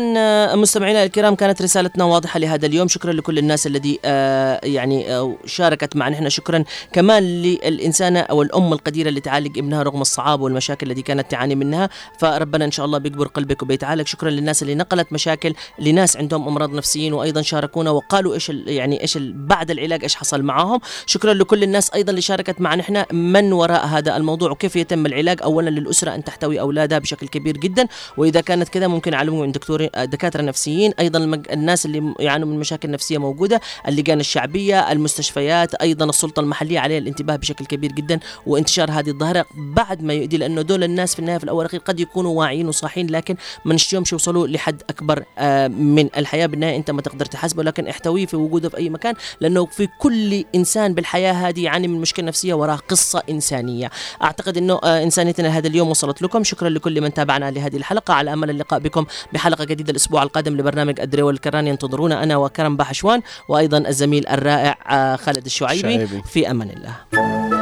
مستمعينا الكرام كانت رسالتنا واضحة لهذا اليوم. شكرا لكل الناس الذي آه يعني آه شاركت معنا. إحنا شكرا كمان للإنسانة أو الأم القديرة اللي تعالج ابنها رغم الصعاب والمشاكل التي كانت تعاني منها. فربنا إن شاء الله بيكبر قلبك وبيتعالج. شكرا للناس اللي نقلت مشاكل لناس عندهم أمراض نفسيين وأيضا شاركونا وقالوا إيش يعني إيش بعد العلاج إيش حصل معاهم. شكرا لكل الناس أيضا اللي شاركت معنا. إحنا من وراء هذا الموضوع وكيف يتم العلاج؟ اولا للأسرة أن تحتوي اولادها بشكل كبير جدا. وإذا كانت كذا ممكن يعلموا من دكتور دكاترة نفسيين أيضا المج... الناس اللي يعانوا من مشاكل نفسية موجودة اللجان الشعبية المستشفيات أيضا السلطة المحلية عليها الانتباه بشكل كبير جدا. وانتشار هذه الظاهرة بعد ما يؤدي لأنه دول الناس في النهاية في الأول والاخير قد يكونوا واعيين وصاحين. لكن ما نشتيهمش يوصلوا لحد أكبر آه، من الحياة. بالنهاية أنت ما تقدر تحاسبه لكن احتويه في وجوده في أي مكان لأنه في كل إنسان بالحياة هذه يعاني من مشكلة نفسية وراه قصة إنسانية. أعتقد إنه آه، إنسانيتنا هذا اليوم وصلت لكم. شكرا لكل من تابعنا لهذه الحلقة. على أمل اللقاء بكم بحلقة جديدة الأسبوع القادم لبرنامج أدري والكراني ينتظرونا أنا وكرم بحشوان وأيضا الزميل الرائع آه، خالد الشعيبي. شعيبي. في أمان الله.